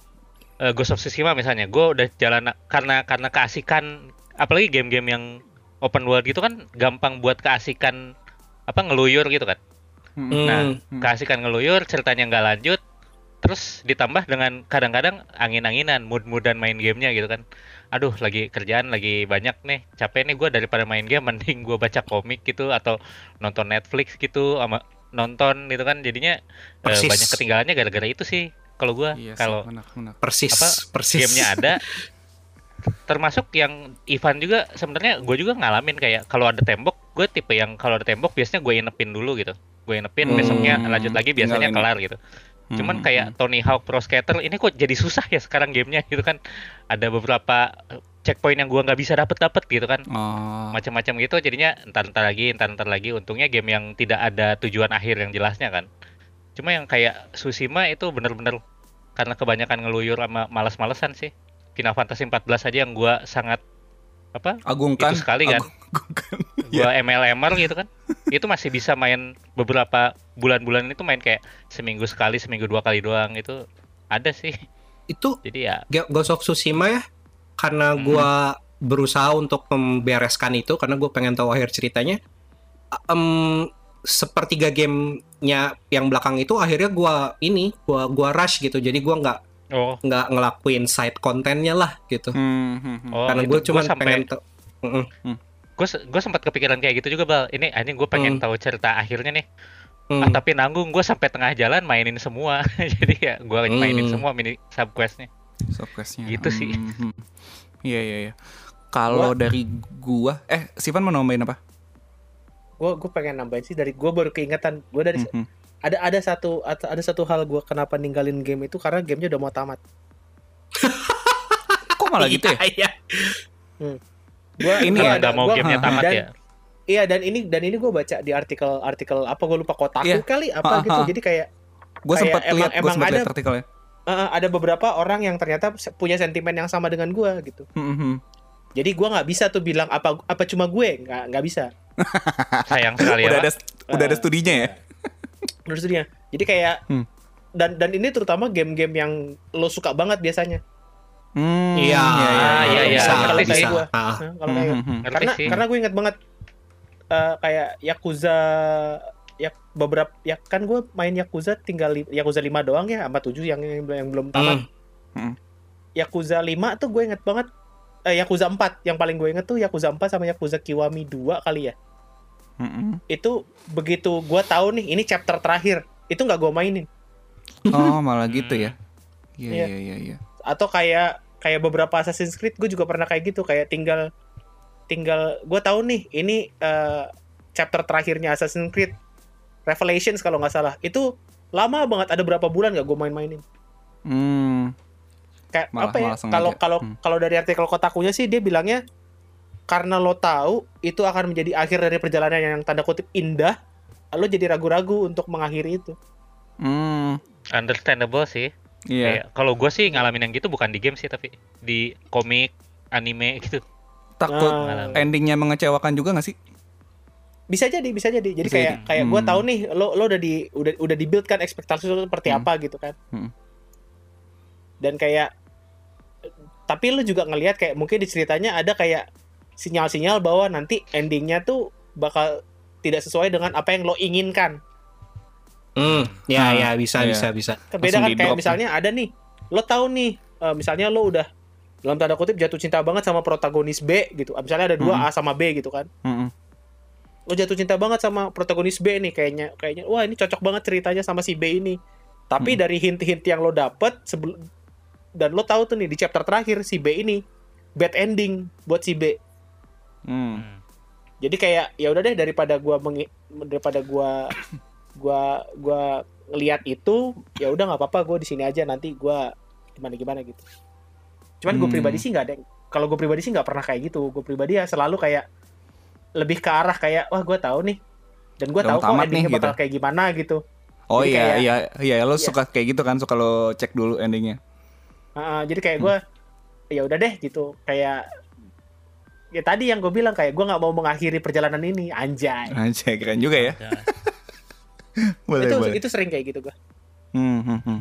eh, Ghost of Tsushima misalnya gue udah jalan karena karena keasikan apalagi game-game yang open world gitu kan gampang buat keasikan apa ngeluyur gitu kan Hmm. Hmm. Nah, Hmm. keasikan ngeluyur ceritanya nggak lanjut terus ditambah dengan kadang-kadang angin-anginan mood-moodan main gamenya gitu kan aduh lagi kerjaan lagi banyak nih capek nih gue daripada main game mending gue baca komik gitu atau nonton Netflix gitu sama nonton gitu kan. Jadinya eh, banyak ketinggalannya gara-gara itu sih kalau gue Iya sih, kalau. Persis, apa persis. gamenya ada [LAUGHS] termasuk yang Ivan juga sebenarnya gue juga ngalamin kayak kalau ada tembok gue tipe yang kalau ada tembok biasanya gue inepin dulu gitu. Gue inepin Hmm, besoknya lanjut lagi biasanya kelar gitu Hmm, cuman kayak Tony Hawk Pro Skater ini kok jadi susah ya sekarang gamenya gitu kan. Ada beberapa eh, checkpoint yang gua nggak bisa dapet dapet gitu kan. Oh. macam-macam gitu jadinya entar-entar lagi entar-entar lagi. Untungnya game yang tidak ada tujuan akhir yang jelasnya kan. Cuma yang kayak Tsushima itu bener-bener karena kebanyakan ngeluyur sama males-malesan sih. Final Fantasy 14 aja yang gua sangat apa agungkan. Itu sekali kan? agungkan. Gua MLMer gitu kan. [LAUGHS] Itu masih bisa main beberapa bulan-bulan itu main kayak seminggu sekali seminggu dua kali doang. Itu ada sih. Itu jadi ya. Ghost of Tsushima ya? Karena Hmm. gua berusaha untuk membereskan itu karena gue pengen tahu akhir ceritanya Em, sepertiga gamenya yang belakang itu akhirnya gua ini gua gua rush gitu. Jadi gua nggak oh. nggak ngelakuin side kontennya lah gitu. Hmm, hmm, hmm. oh karena gue gua cuma sampai pengen tahu Mm-mm. Gue gue sempat kepikiran kayak gitu juga bal ini ini gue pengen Hmm. tahu cerita akhirnya nih Hmm. Ah, tapi nanggung gue sampai tengah jalan mainin semua [LAUGHS] jadi ya gue mainin Hmm. semua mini subquestnya Subquestnya. Gitu sih. Hmm, hmm. Iya iya iya. Kalau dari gua, eh Sivan mau nambahin apa? gue gue pengen nambahin sih dari gue baru keingetan gue dari Hmm, hmm. ada ada satu ada satu hal gue kenapa ninggalin game itu karena gamenya udah mau tamat Kok malah gitu ya? [LAUGHS] Iya, iya. Gue Ini ya, nggak mau gua- gamenya tamat dan, ya iya dan ini dan ini gue baca di artikel artikel apa gue lupa kotaku Iya. kali Ha, apa ha, gitu ha. jadi kayak Gue sempat emang- lihat, gue emang sempat ada- lihat artikelnya. uh, ada beberapa orang yang ternyata punya sentimen yang sama dengan gue gitu Hmm, hmm, hmm. jadi gue nggak bisa tuh bilang apa apa cuma gue nggak nggak bisa [LAUGHS] sayang sekali ya Udah Pak. ada udah ada Eh, studinya ya? menurut dia jadi kayak Hmm. dan dan ini terutama game-game yang lo suka banget biasanya Hmm, Iya, iya, iya, bisa, iya. Ngerti bisa. Gua. Ah, Nah, kalau Hmm, hmm, hmm. Karena sih. karena gue inget banget eh, kayak Yakuza ya beberapa ya kan gue main Yakuza tinggal li- Yakuza 5 doang ya sama 7 yang yang, belum- yang belum tamat. Hmm. Yakuza 5 tuh gue inget banget eh Yakuza 4 yang paling gue inget tuh Yakuza 4 sama Yakuza Kiwami 2 kali ya. Hmm, hmm. Itu begitu gue tahu nih ini chapter terakhir, itu nggak gue mainin. Oh, malah gitu ya. Iya Iya. iya iya iya. Atau kayak kayak beberapa Assassin's Creed gue juga pernah kayak gitu. Kayak tinggal tinggal gue tahu nih ini eh, chapter terakhirnya Assassin's Creed Revelations kalau nggak salah. Itu lama banget ada berapa bulan nggak gue main-mainin? Hmm. kayak Malah- apa ya? kalau kalau Hmm. kalau dari artikel kotakunya sih dia bilangnya karena lo tahu itu akan menjadi akhir dari perjalanan yang tanda kutip indah lo jadi ragu-ragu untuk mengakhiri itu. Hmm. understandable sih Iya. Kayak, kalau gue sih ngalamin yang gitu bukan di game sih tapi di komik anime gitu Takut Nah, endingnya mengecewakan juga gak sih? bisa jadi bisa jadi jadi Bisa kayak jadi. kayak gue Hmm. tahu nih lo lo udah di udah udah di build kan ekspektasi lo seperti Hmm. apa gitu kan Hmm. dan kayak tapi lo juga ngelihat kayak mungkin di ceritanya ada kayak sinyal-sinyal bahwa nanti endingnya tuh bakal tidak sesuai dengan apa yang lo inginkan Hmm, ya Ah, ya bisa iya. bisa bisa. Beda Langsung kan kayak drop misalnya ada nih, lo tahu nih, eh, misalnya lo udah dalam tanda kutip jatuh cinta banget sama protagonis B gitu. Ah, Misalnya ada dua Mm-mm. A sama B gitu kan. Hmm, hmm. Lo jatuh cinta banget sama protagonis B nih kayaknya kayaknya wah ini cocok banget ceritanya sama si B ini. Tapi Mm. dari hint-hint yang lo dapet sebelum dan lo tahu tuh nih di chapter terakhir si B ini bad ending buat si B. Hmm. Jadi kayak ya udah deh daripada gua daripada gua [COUGHS] gua gua ngelihat itu ya udah nggak apa-apa gue di sini aja nanti gua gimana gimana gitu. Cuman gue Hmm. pribadi sih nggak ada. Kalau gue pribadi sih nggak pernah kayak gitu. Gue pribadi ya selalu kayak lebih ke arah kayak wah gue tahu nih dan gue tahu kok endingnya nih, bakal gitu. kayak gimana gitu. Oh Jadi iya kayak- iya iya lo Iya. suka kayak gitu kan suka lo cek dulu endingnya. Heeh, jadi kayak gue ya udah deh gitu kayak ya tadi yang gue bilang kayak gue nggak mau mengakhiri perjalanan ini anjay. Anjay keren juga ya. [LAUGHS] Boleh itu boleh. itu sering kayak gitu gue. Hmm, hmm, hmm.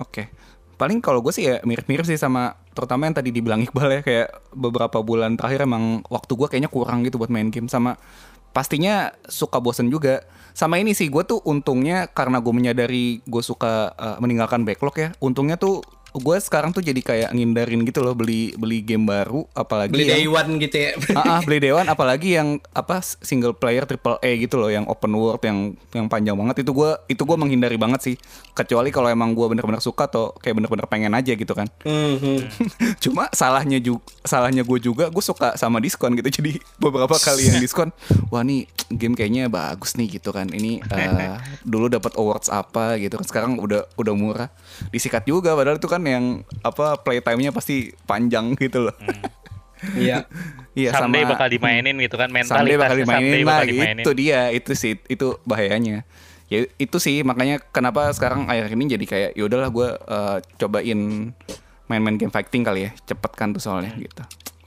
Oke. Paling kalau gue sih ya mirip-mirip sih sama terutama yang tadi dibilang Iqbal ya kayak beberapa bulan terakhir emang waktu gue kayaknya kurang gitu buat main game sama pastinya suka bosen juga. Sama ini sih gue tuh untungnya karena gue menyadari gue suka uh, meninggalkan backlog ya. Untungnya tuh gue sekarang tuh jadi kayak ngindarin gitu loh beli beli game baru apalagi Beli yang- day one gitu ya. [LAUGHS] Ah, ah, beli Dewan apalagi yang apa single player triple A gitu loh yang open world yang yang panjang banget. Itu gua itu gua menghindari banget sih. Kecuali kalau emang gua bener-bener suka atau kayak bener-bener pengen aja gitu kan. Mhm. [LAUGHS] cuma salahnya juga salahnya gue juga gue suka sama diskon gitu. Jadi beberapa kali yang diskon wah nih game kayaknya bagus nih gitu kan. Ini eh, [LAUGHS] dulu dapat awards apa gitu kan. Sekarang udah udah murah. Disikat juga padahal itu kan yang apa playtime-nya pasti panjang gitu loh Iya. [LAUGHS] iya someday sama bakal dimainin gitu kan Someday mentalitasnya bakal dimainin someday lah bakal dimainin. itu dia itu sih itu bahayanya ya itu sih makanya kenapa sekarang akhir ini jadi kayak ya udahlah gue cobain main-main game fighting kali ya cepet kan tuh soalnya Hmm. gitu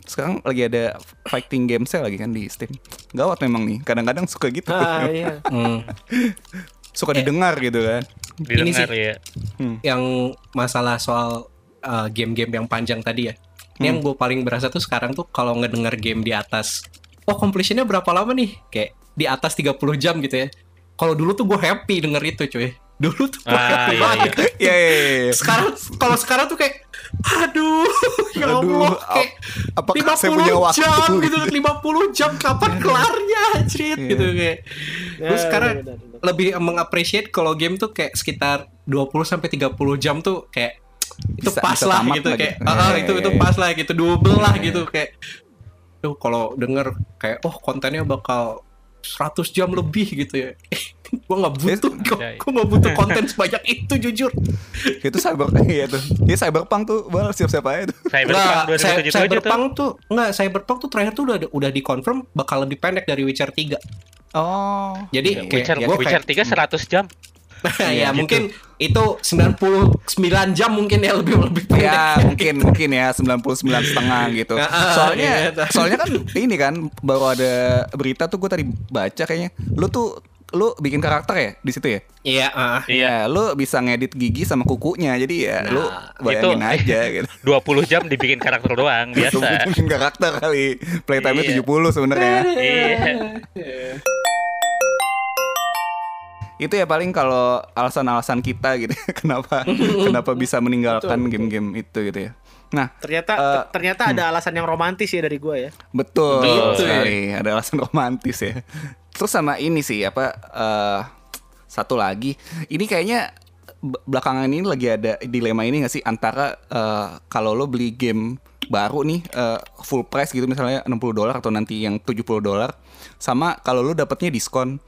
sekarang lagi ada fighting game sale lagi kan di Steam gawat memang nih kadang-kadang suka gitu Ah iya. [LAUGHS] Hmm. Suka didengar gitu kan Didengar sih. ya. yang masalah soal uh, game-game yang panjang tadi ya. Ini yang gue paling berasa tuh sekarang tuh kalau ngedenger game di atas, oh completionnya berapa lama nih? Kayak di atas 30 jam gitu ya. Kalau dulu tuh gue happy denger itu cuy. Dulu tuh gue Ah, happy iya, banget. [LAUGHS] ya ya, ya, ya. Sekarang kalau sekarang tuh kayak aduh, ya Allah kayak ap- apakah saya punya waktu jam gitu? gitu, 50 jam kapan kelarnya anjir Iya. gitu kayak. Gue Ya, sekarang benar, benar. lebih mengapresiasi kalau game tuh kayak sekitar 20 sampai 30 jam tuh kayak itu Bisa- pas bisa lah gitu lah kayak gitu. ah, Iya, itu iya, itu iya. pas lah gitu double lah gitu kayak tuh kalau denger kayak oh kontennya bakal 100 jam lebih gitu ya. Gue nggak butuh kok. Gue nggak butuh konten sebanyak itu jujur. Itu cyber [LAUGHS] iya tuh. Ya cyberpunk tuh bal siap-siap aja tuh. Cyberpunk Nggak, Cy- 2077 tuh. Cyberpunk tuh nggak Cyberpunk tuh terakhir tuh udah udah dikonfirm bakal lebih pendek dari Witcher 3 oh. Jadi kayak Witcher, gua Witcher kayak- 3 100 jam. [LAUGHS] ya gitu. mungkin itu 99 jam mungkin ya lebih lebih pendek Ya mungkin mungkin ya 99 setengah gitu. Ya, [LAUGHS] ah, Soalnya iya. soalnya kan ini kan baru ada berita tuh gue tadi baca kayaknya. Lu tuh lu bikin karakter ya di situ ya? Iya, ah. Iya. Ya, lu bisa ngedit gigi sama kukunya. Jadi ya lu Nah, bayangin itu- [LAUGHS] aja gitu. 20 jam dibikin karakter doang biasa. bikin karakter kali. Playtime-nya Iya. 70 sebenarnya. Iya. Itu ya paling kalau alasan-alasan kita gitu. [LAUGHS] kenapa [LAUGHS] kenapa bisa meninggalkan game-game itu gitu ya. Nah, Ternyata ter- ternyata ada alasan yang romantis ya dari gua ya. Betul, Betul. sekali. Ada alasan [LAUGHS] romantis ya. Terus sama ini sih apa eh, satu lagi. Ini kayaknya belakangan ini lagi ada dilema ini gak sih antara eh, kalau lo beli game baru nih eh, full price gitu misalnya 60 dolar atau nanti yang 70 dolar sama kalau lo dapatnya diskon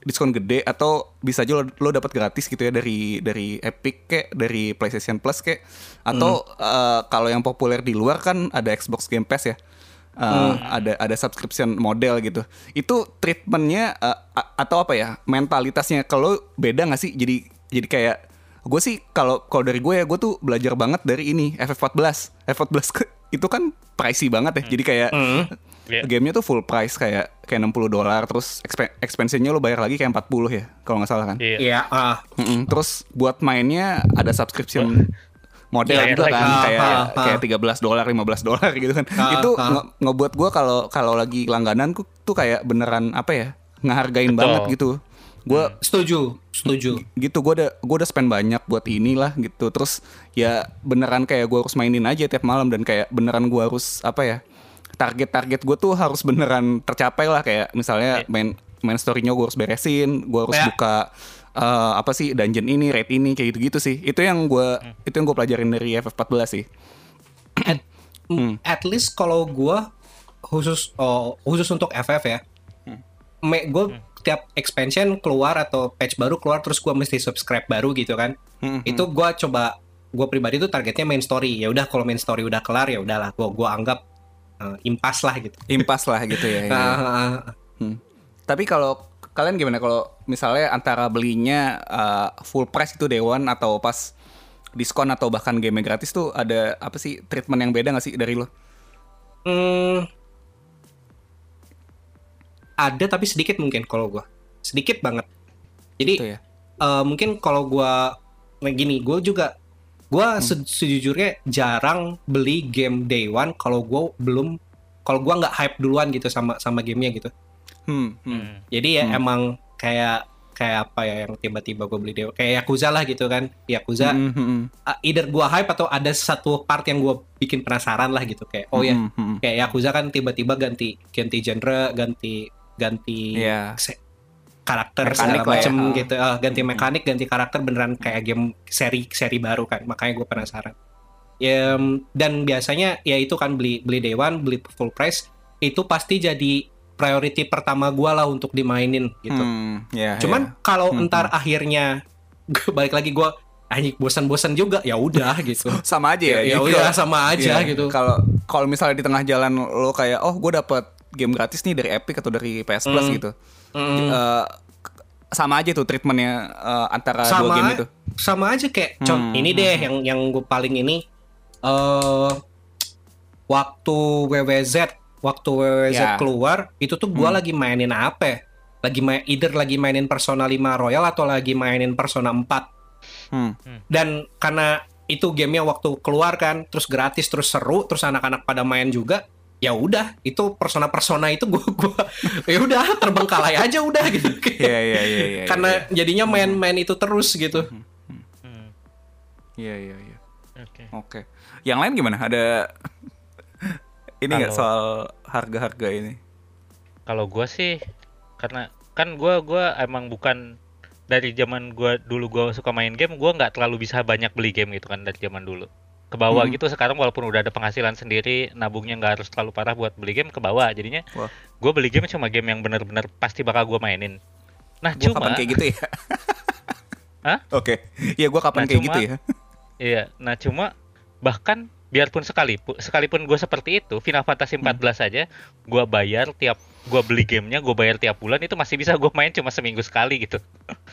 diskon gede atau bisa aja lo, lo dapat gratis gitu ya dari dari Epic kayak dari PlayStation Plus kayak atau eh, kalau yang populer di luar kan ada Xbox Game Pass ya. Eh, ada ada subscription model gitu. Itu treatmentnya a- atau apa ya mentalitasnya? Kalau beda nggak sih? Jadi jadi kayak gue sih kalau kalau dari gue ya gue tuh belajar banget dari ini FF14 F14 ke- itu kan pricey banget ya. Jadi kayak Iya. gamenya tuh full price kayak kayak 60 dolar terus exp- expansionnya lo bayar lagi kayak 40 ya kalau nggak salah kan Iya. Iya, ah. Mm-mm. terus buat mainnya ada subscription model Iya, juga lagi. kan Ah, kayak ah, ah. kayak 13 dolar 15 dolar gitu kan Ah, itu ah. nge- ngebuat gua kalau kalau lagi langganan tuh kayak beneran apa ya ngehargain Betul. banget gitu gua Setuju, setuju. gitu gue udah gue udah spend banyak buat inilah gitu terus ya beneran kayak gue harus mainin aja tiap malam dan kayak beneran gue harus apa ya target-target gue tuh harus beneran tercapai lah kayak misalnya main main story-nya gue harus beresin gue harus Ya. buka eh, apa sih dungeon ini raid ini kayak gitu gitu sih itu yang gue itu yang gue pelajarin dari FF14 sih [CLEARS THROAT] Hmm. At least kalau gua khusus oh, khusus untuk FF ya. Me, gue tiap expansion keluar atau patch baru keluar terus gua mesti subscribe baru gitu kan. Hmm, Itu gua coba gua pribadi tuh targetnya main story. Ya udah kalau main story udah kelar ya udahlah gua gua anggap eh, impas lah gitu. impas lah gitu ya, [LAUGHS] ya. Hmm. Tapi kalau kalian gimana kalau misalnya antara belinya uh, full price itu one atau pas diskon atau bahkan game gratis tuh ada apa sih treatment yang beda gak sih dari lo? Hmm, ada tapi sedikit mungkin kalau gua sedikit banget. Jadi Itu ya. eh, mungkin kalau gua kayak gini, gue juga gua se- sejujurnya jarang beli game day one kalau gua belum kalau gua nggak hype duluan gitu sama sama gamenya gitu. Hmm, hmm. Hmm. Jadi ya Hmm. emang kayak kayak apa ya yang tiba-tiba gue beli dewa kayak Yakuza lah gitu kan. Yakuza Hmm, hmm, hmm. uh, either gua hype atau ada satu part yang gua bikin penasaran lah gitu kayak oh ya Hmm, hmm, hmm. kayak Yakuza kan tiba-tiba ganti ganti genre, ganti ganti Iya. Karakter Mekanik segala ya. macem Ah. gitu. Ah, ganti mekanik, ganti karakter beneran kayak game seri seri baru kan. Makanya gue penasaran. Ya, dan biasanya ya itu kan beli beli day one, beli full price itu pasti jadi priority pertama gua lah untuk dimainin gitu. Hmm, ya, Cuman ya. kalau Hmm, entar akhirnya [LAUGHS] balik lagi gua anjing bosan-bosan juga ya udah [LAUGHS] gitu. [LAUGHS] sama aja ya. ya, ya udah kalau- sama aja Iya, gitu. Kalau kalau misalnya di tengah jalan lo kayak oh gue dapet game gratis nih dari Epic atau dari PS Plus Hmm. gitu. Mm. Eh, sama aja tuh treatmentnya eh, antara dua sama game itu. sama aja kayak Hmm, ini deh yang yang gue paling ini eh waktu WWZ waktu WWZ Ya. keluar itu tuh gua Hmm. lagi mainin apa ya? lagi main either lagi mainin Persona 5 Royal atau lagi mainin Persona 4 Hmm. dan karena itu gamenya waktu keluar kan terus gratis terus seru terus anak-anak pada main juga ya udah itu persona persona itu gua [LAUGHS] gua ya udah terbengkalai aja udah gitu [LAUGHS] Iya iya iya iya. karena jadinya main-main itu terus gitu Hmm. Iya iya iya. Oke. Oke. Yang lain gimana? Ada [LAUGHS] ini nggak soal harga-harga ini? Kalau gua sih karena kan gua gua emang bukan dari zaman gua dulu gua suka main game, gua nggak terlalu bisa banyak beli game gitu kan dari zaman dulu. Ke bawah Hmm. gitu sekarang walaupun udah ada penghasilan sendiri, nabungnya nggak harus terlalu parah buat beli game ke bawah. Jadinya gua beli game cuma game yang benar-benar pasti bakal gua mainin. Nah, Gua cuma kapan kayak gitu ya? [LAUGHS] Hah? Oke. Iya gua kapan Nah, kayak cuma- gitu ya? Iya, nah cuma bahkan biarpun sekalipun sekalipun gue seperti itu, Final Fantasy 14 aja gue bayar tiap gue beli gamenya, gue bayar tiap bulan itu masih bisa gue main cuma seminggu sekali gitu.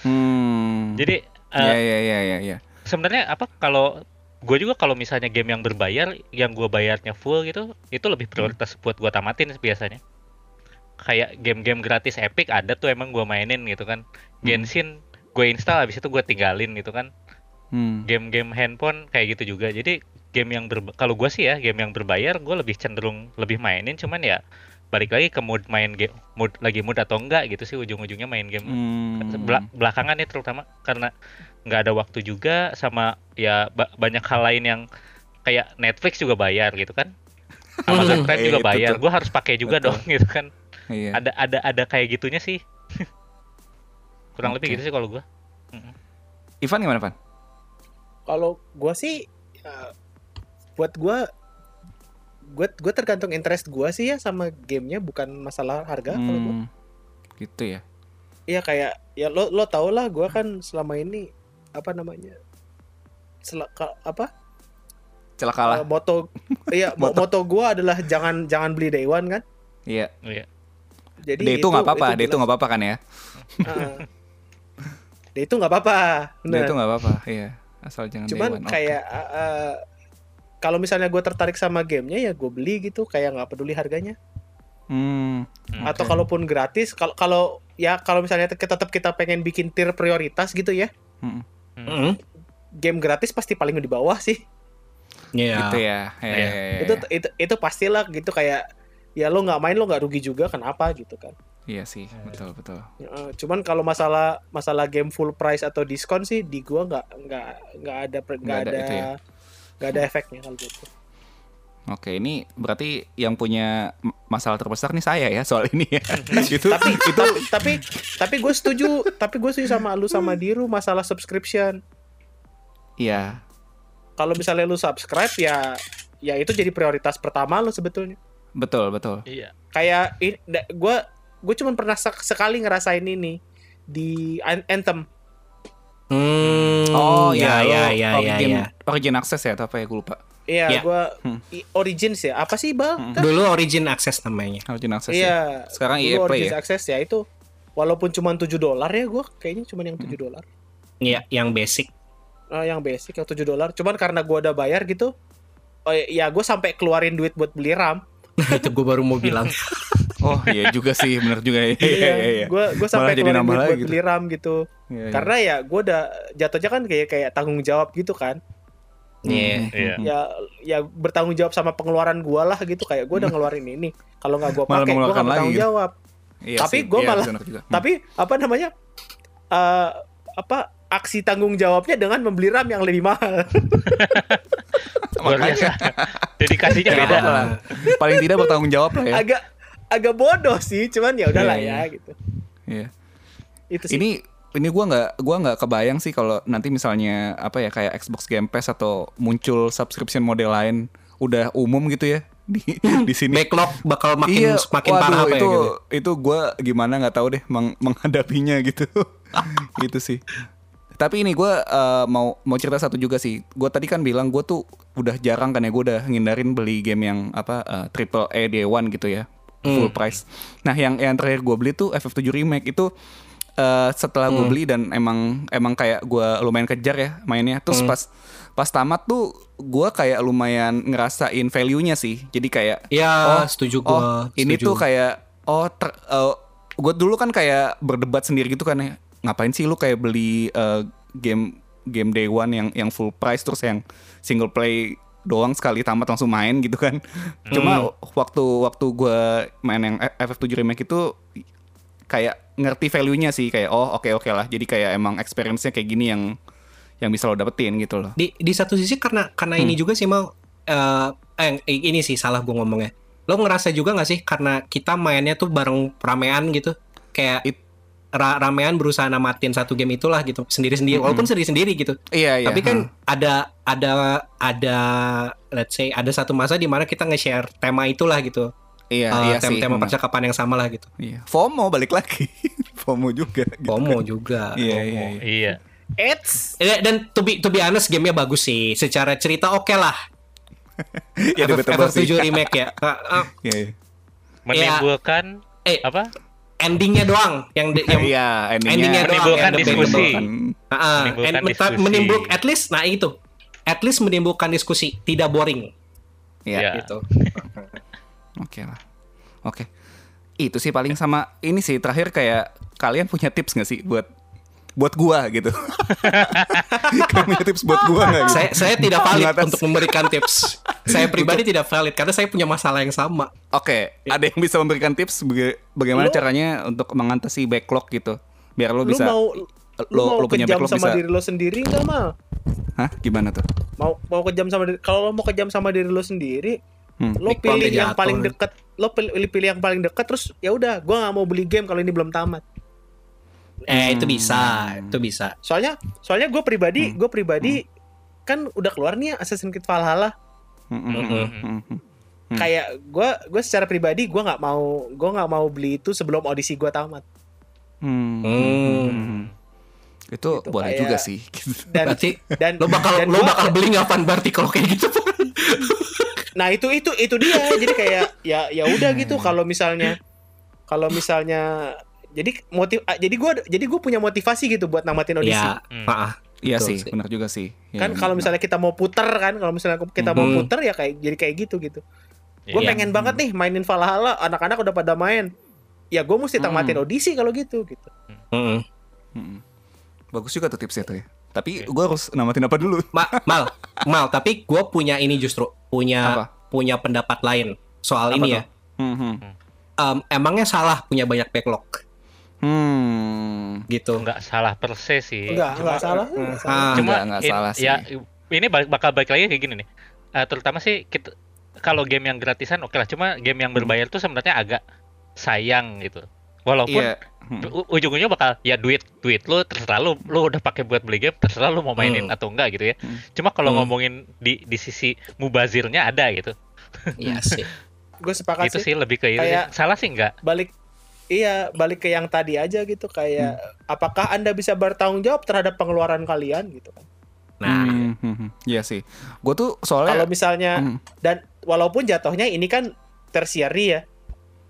Hmm. Jadi eh, Iya iya iya iya iya. sebenarnya apa kalau gue juga kalau misalnya game yang berbayar, yang gue bayarnya full gitu, itu lebih prioritas buat gue tamatin biasanya. Kayak game-game gratis Epic ada tuh emang gue mainin gitu kan. Genshin gue install habis itu gue tinggalin gitu kan Hmm. game-game handphone kayak gitu juga jadi game yang ber kalau gue sih ya game yang berbayar gue lebih cenderung lebih mainin cuman ya balik lagi ke mood main game mood lagi mood atau enggak gitu sih ujung-ujungnya main game Hmm. Bela- belakangan ya terutama karena nggak ada waktu juga sama ya ba- banyak hal lain yang kayak Netflix juga bayar gitu kan [LAUGHS] Amazon Prime juga Itu bayar gue harus pakai juga Betul. dong gitu kan Iya. ada ada ada kayak gitunya sih [LAUGHS] kurang lebih Oke. gitu sih kalau gue Ivan gimana, Van? Kalau gua sih ya, buat gua gua gua tergantung interest gua sih ya sama gamenya bukan masalah harga kalau gua. Hmm. Gitu ya. Iya kayak ya lo lo tau lah gua kan selama ini apa namanya? Sel- ka- apa? Celakalah. Eh, moto iya [LAUGHS] mo- Moto. moto gua adalah jangan jangan beli day one kan. Iya. Iya. Jadi Dia itu nggak apa-apa, dia itu nggak apa-apa kan ya? Heeh. Dia itu nggak apa-apa. Dia bener. itu nggak apa-apa, iya. Asal jangan Cuman Day One. Kayak uh, uh, kalau misalnya gue tertarik sama gamenya ya gue beli gitu kayak nggak peduli harganya. Hmm. Hmm. Atau kalaupun gratis, kalau kalau ya kalau misalnya kita tetap kita pengen bikin tier prioritas gitu ya, Hmm. Mm. game gratis pasti paling di bawah sih. Iya. Gitu ya. Iya, Iya. iya, iya, Itu iya. itu itu pastilah gitu kayak ya lo nggak main lo nggak rugi juga kenapa gitu kan. Iya sih, betul betul. Uh, cuman kalau masalah masalah game full price atau diskon sih di gua nggak nggak nggak ada nggak Nggak ada ada itu ya? Nggak ada efeknya kalau gitu. Oke, ini berarti yang punya masalah terbesar nih saya ya soal ini ya. [LAUGHS] itu tapi itu tapi tapi tapi gue setuju tapi gue setuju sama lu sama Diru masalah subscription ya kalau misalnya lu subscribe ya ya itu jadi prioritas pertama lu sebetulnya betul betul. Iya. kayak gue gue cuma pernah sek- sekali ngerasain ini di An- Anthem Hmm, Oh ya ya, ya ya ya origin, ya. origin access ya atau apa ya gue lupa. iya Ya. gue Hmm. Origins ya apa sih bang Hmm. Kan? Dulu Origin Access namanya. Origin access ya. iya Sekarang dulu EA Play Origins ya. Access ya itu walaupun cuma 7 dolar ya gue kayaknya cuma yang 7 dolar Iya, yang basic. Ah, yang basic yang 7 dolar cuman karena gue udah bayar gitu oh ya gue sampai keluarin duit buat beli RAM [LAUGHS] itu gue baru mau bilang. [LAUGHS] Oh iya juga sih, bener juga ya. Iya iya iya. gue gue sampai jadi nambah duit lagi buat gitu. beli RAM gitu Iya, iya. karena ya gue udah jatuhnya kan kayak kayak tanggung jawab gitu kan Iya. Iya. ya ya bertanggung jawab sama pengeluaran gue lah gitu kayak gue udah ngeluarin ini kalau nggak gue pakai gue nggak bertanggung lagi gitu. jawab Iya tapi gue iya, malah. Hmm. tapi apa namanya eh apa aksi tanggung jawabnya dengan membeli RAM yang lebih mahal Luar biasa. Dedikasinya Ya, beda. lah. Paling tidak bertanggung jawab lah ya. agak agak bodoh sih cuman ya udahlah Iya, ya iya. gitu Iya. itu sih Ini ini gua nggak gua nggak kebayang sih kalau nanti misalnya apa ya kayak Xbox Game Pass atau muncul subscription model lain udah umum gitu ya [LAUGHS] di di sini. Backlog bakal makin makin waduh, parah apa ya itu gitu. itu gue gimana nggak tahu deh meng- menghadapinya [LAUGHS] gitu gitu sih tapi ini gue eh, mau mau cerita satu juga sih gue tadi kan bilang gue tuh udah jarang kan ya gue udah ngindarin beli game yang apa eh, triple A day one gitu ya full price. Nah yang yang terakhir gue beli tuh FF7 remake. Itu eh, setelah gue beli dan emang emang kayak gue lumayan kejar ya mainnya. Terus pas pas tamat tuh gue kayak lumayan ngerasain value-nya sih. Jadi kayak Ya, setuju oh gua. ini tuh kayak oh ter, gue dulu kan kayak berdebat sendiri gitu kan ya. Ngapain sih lu kayak beli eh, game game day one yang yang full price terus yang single play doang sekali tamat langsung main gitu kan. Cuma waktu waktu gue main yang FF7 remake itu kayak ngerti value-nya sih kayak oh oke oke lah. Jadi kayak emang experience-nya kayak gini yang yang bisa lo dapetin gitu loh. Di di satu sisi karena karena ini juga sih mau eh eh, ini sih salah gue ngomongnya. Lo ngerasa juga nggak sih karena kita mainnya tuh bareng ramean gitu? Kayak It- ra- ramean berusaha namatin satu game itulah gitu sendiri sendiri walaupun sendiri sendiri gitu iya iya tapi kan ha. ada ada ada let's say ada satu masa di mana kita nge-share tema itulah gitu iya Eh, iya sih tema-tema percakapan yang sama lah gitu Iya. FOMO balik lagi. [LAUGHS] FOMO juga. gitu FOMO kan. juga Iya, Oh, iya, iya. Iya. Eits Eh, dan to be to be honest gamenya bagus sih secara cerita oke lah [LAUGHS] Ya, debatable sih. FF7 remake ya [LAUGHS] Ah, ah, Iya, iya. Menimbulkan eh apa? Endingnya doang yang de- yang Iya, endingnya. endingnya doang Menimbulkan yang diskusi. Ah, ah, Menimbulkan and- diskusi. menimbul at least nah itu at least menimbulkan diskusi tidak boring Iya. Iya. gitu [LAUGHS] Oke lah. Oke. Itu sih paling sama ini sih terakhir kayak kalian punya tips nggak sih buat buat gua gitu. [LAUGHS] kalian punya tips buat gua nggak gitu? saya saya tidak valid Mengatas- untuk memberikan tips saya pribadi tidak valid karena saya punya masalah yang sama Oke, ada yang bisa memberikan tips baga- bagaimana Lu- caranya untuk mengatasi backlog gitu. Biar lo lu bisa mau lu lo- mau lo punya kejam backlog sama bisa- diri lo sendiri nggak mal Hah? Gimana tuh? mau mau kejam sama diri kalau lo mau kejam sama diri lo sendiri Hmm. lo pilih yang paling nih. deket lo pilih, pilih yang paling deket terus ya udah gua nggak mau beli game kalau ini belum tamat eh itu bisa itu bisa soalnya soalnya gue pribadi Hmm. gue pribadi kan udah keluar nih Assassin's Creed Valhalla Hmm, hmm, hmm, hmm, hmm. Hmm. kayak gue gue secara pribadi gue nggak mau gue nggak mau beli itu sebelum audisi gue tamat Hmm. Hmm. Hmm. Itu Gitu, boleh kayak- juga sih. [LAUGHS] dan berarti dan lo bakal dan lo gua- bakal beli ngapain berarti kalau kayak gitu nah itu itu itu dia jadi kayak ya ya udah gitu kalau misalnya kalau misalnya jadi motiv ah, jadi gue jadi gue punya motivasi gitu buat namatin audisi ya Hmm. ah, ah. Iya Betul sih, sih. benar juga sih. Iya, kan iya, kalau misalnya kita mau puter kan kalau misalnya kita mau Mhm. puter ya kayak jadi kayak gitu gitu gue Iya. pengen banget nih mainin Valhalla anak-anak udah pada main ya gue mesti tamatin Hmm. audisi kalau gitu gitu Mm-mm. Mm-mm. bagus juga tuh tipsnya tuh ya. Tapi gue harus namatin apa dulu? Ma- [LAUGHS] mal mal tapi gue punya ini justru punya Apa? punya pendapat lain soal Apa ini tuh? ya Hmm, hmm. Em, emangnya salah punya banyak backlog Hmm. gitu Nggak salah perse sih. enggak Cuma- enggak salah enggak salah. Ah, Cuma Nggak, nggak in- salah sih. Ya ini bak- bakal balik lagi kayak gini nih. Eh, terutama sih kita kalau game yang gratisan oke lah. Cuma game yang berbayar tuh sebenarnya agak sayang gitu. Walaupun Iya. Hmm. ujung-ujungnya bakal ya duit duit lu terserah lu lu udah pakai buat beli game terserah lu mau mainin Hmm. atau enggak gitu ya. Hmm. Cuma kalau Hmm. ngomongin di di sisi mubazirnya ada gitu. iya sih [LAUGHS] gue sepakat itu sih sih lebih ke itu. Salah sih enggak? balik iya balik ke yang tadi aja gitu kayak apakah anda bisa bertanggung jawab terhadap pengeluaran kalian gitu kan nah Hmm, hmm, hmm. Iya sih. Gue tuh soalnya kalau misalnya Hmm. dan walaupun jatuhnya ini kan tersieri ya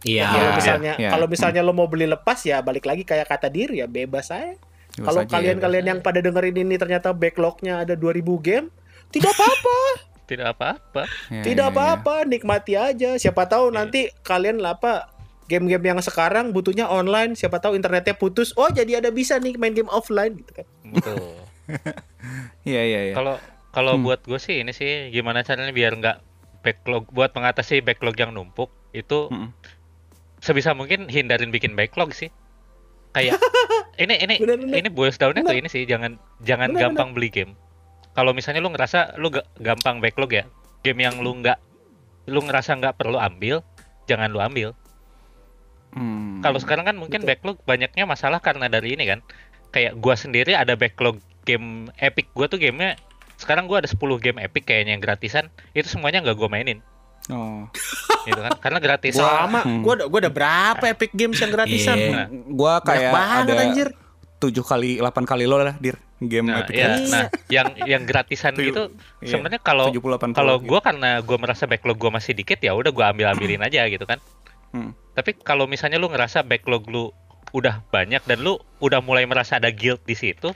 iya kalau Iya, misalnya iya. kalau misalnya lo mau beli lepas ya balik lagi kayak kata diri ya bebas saya Bebas kalau aja ya, kalian-kalian yang pada dengerin ini ternyata backlognya ada 2000 game tidak apa-apa [LAUGHS] Tidak apa-apa. Ya, tidak ya, ya. apa-apa nikmati aja siapa tahu Iya. nanti kalian lah apa game-game yang sekarang butuhnya online siapa tahu internetnya putus oh jadi ada bisa nih main game offline gitu kan Betul. [LAUGHS] Iya, iya, iya. Kalau kalau Hmm. buat gue sih ini sih gimana caranya biar nggak backlog buat mengatasi backlog yang numpuk itu Mm-mm. sebisa mungkin hindarin bikin backlog sih. Kayak [LAUGHS] ini ini Bener, bener. ini boils down-nya tuh Bener. ini sih jangan jangan Bener, gampang beli game. Kalau misalnya lu ngerasa lu ga- gampang backlog ya, game yang lu nggak lu ngerasa nggak perlu ambil, jangan lu ambil. Hmm. Kalau sekarang kan mungkin Betul. backlog banyaknya masalah karena dari ini kan. Kayak gua sendiri ada backlog game Epic gua tuh gamenya sekarang gua ada 10 game Epic kayaknya yang gratisan, itu semuanya nggak gua mainin Oh. [LAUGHS] gitu kan. Karena gratis. Sama, Hmm. gua udah gua udah berapa Epic Games yang gratisan? Iya. Nah, Gua kayak banget ada anjir. 7 kali 8 kali lo lah dir game Nah, Epic ya, Games. nah, yang yang gratisan gitu iya, sebenarnya kalau 70 80. kalau gua karena gua merasa backlog gua masih dikit ya udah gua ambil ambilin aja gitu kan. Hmm. Tapi kalau misalnya lu ngerasa backlog lu udah banyak dan lu udah mulai merasa ada guilt di situ,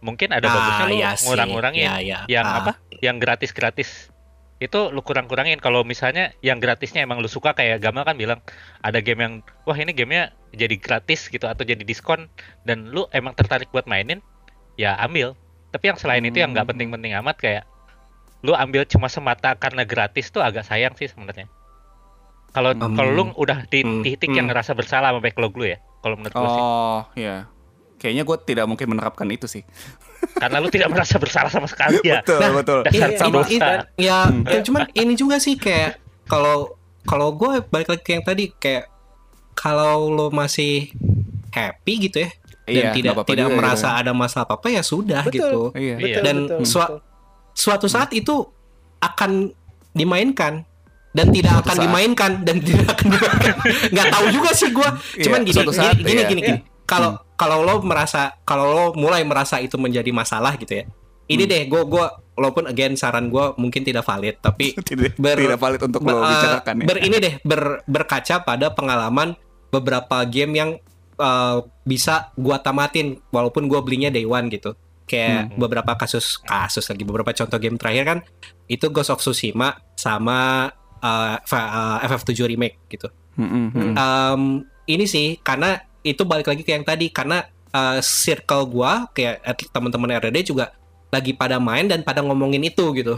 mungkin ada bagusnya lu iya sih. ngurang-ngurangin Ya, ya. yang Ah. apa? Yang gratis-gratis. Itu lu kurang-kurangin kalau misalnya yang gratisnya emang lu suka kayak Gamal kan bilang ada game yang wah ini gamenya jadi gratis gitu atau jadi diskon dan lu emang tertarik buat mainin ya ambil. Tapi yang selain itu yang nggak Hmm. penting-penting amat kayak lu ambil cuma semata karena gratis tuh agak sayang sih sebenarnya. Kalau Hmm. kalau lu udah di Hmm. titik yang Hmm. ngerasa bersalah sama backlog lu ya, kalau menurut gue sih. Oh, ya. Kayaknya gue tidak mungkin menerapkan itu sih. [LAUGHS] Karena lu tidak merasa bersalah sama sekali ya. Betul, betul. Dasar Iya, sama ini- ya, ya, cuman ini juga sih kayak kalau kalau gue balik lagi ke yang tadi kayak kalau lo masih happy gitu ya dan Iya, tidak nggak apa-apa tidak juga merasa gitu. ada masalah apa apa ya sudah Betul. gitu Iya. Iya. Dan sua- betul. suatu saat itu akan dimainkan dan tidak Suatu akan saat. dimainkan dan tidak akan [LAUGHS] dimainkan nggak tahu juga sih gue Iya, cuman gini suatu gini saat, gini iya. gini, gini. kalau kalau lo merasa kalau lo mulai merasa itu menjadi masalah gitu ya ini deh gue gue walaupun again saran gue mungkin tidak valid tapi [LAUGHS] tidak, ber- tidak valid untuk Ber- lo uh, bicarakan ya. ber ini deh ber- berkaca pada pengalaman beberapa game yang uh, bisa gua tamatin walaupun gua belinya day one gitu kayak Hmm. beberapa kasus kasus lagi beberapa contoh game terakhir kan itu Ghost of Tsushima sama uh, F- uh, FF7 remake gitu Mm, mm, mm. Um, ini sih karena itu balik lagi ke yang tadi karena uh, circle gua kayak teman-teman RDD juga lagi pada main dan pada ngomongin itu gitu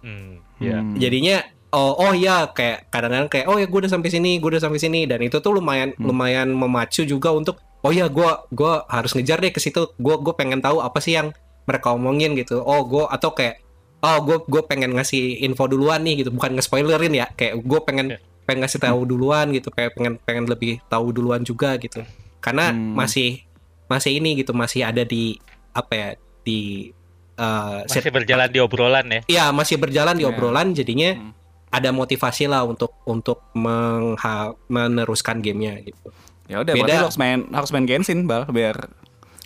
Hmm, ya. Hmm. jadinya oh oh ya kayak kadang-kadang kayak oh ya gue udah sampai sini gue udah sampai sini dan itu tuh lumayan Hmm. lumayan memacu juga untuk oh ya gue gua harus ngejar deh ke situ gue gue pengen tahu apa sih yang mereka omongin gitu oh gue atau kayak oh gue gue pengen ngasih info duluan nih gitu bukan nge-spoilerin ya kayak gue pengen Ya. pengen ngasih tahu duluan gitu kayak pengen pengen lebih tahu duluan juga gitu karena Hmm. masih masih ini gitu masih ada di apa ya di uh, Masih berjalan di obrolan ya. Iya masih berjalan di Iya. obrolan jadinya Hmm. ada motivasi lah untuk untuk mengha- meneruskan gamenya gitu. Ya udah, Beda. harus main harus main Genshin bal biar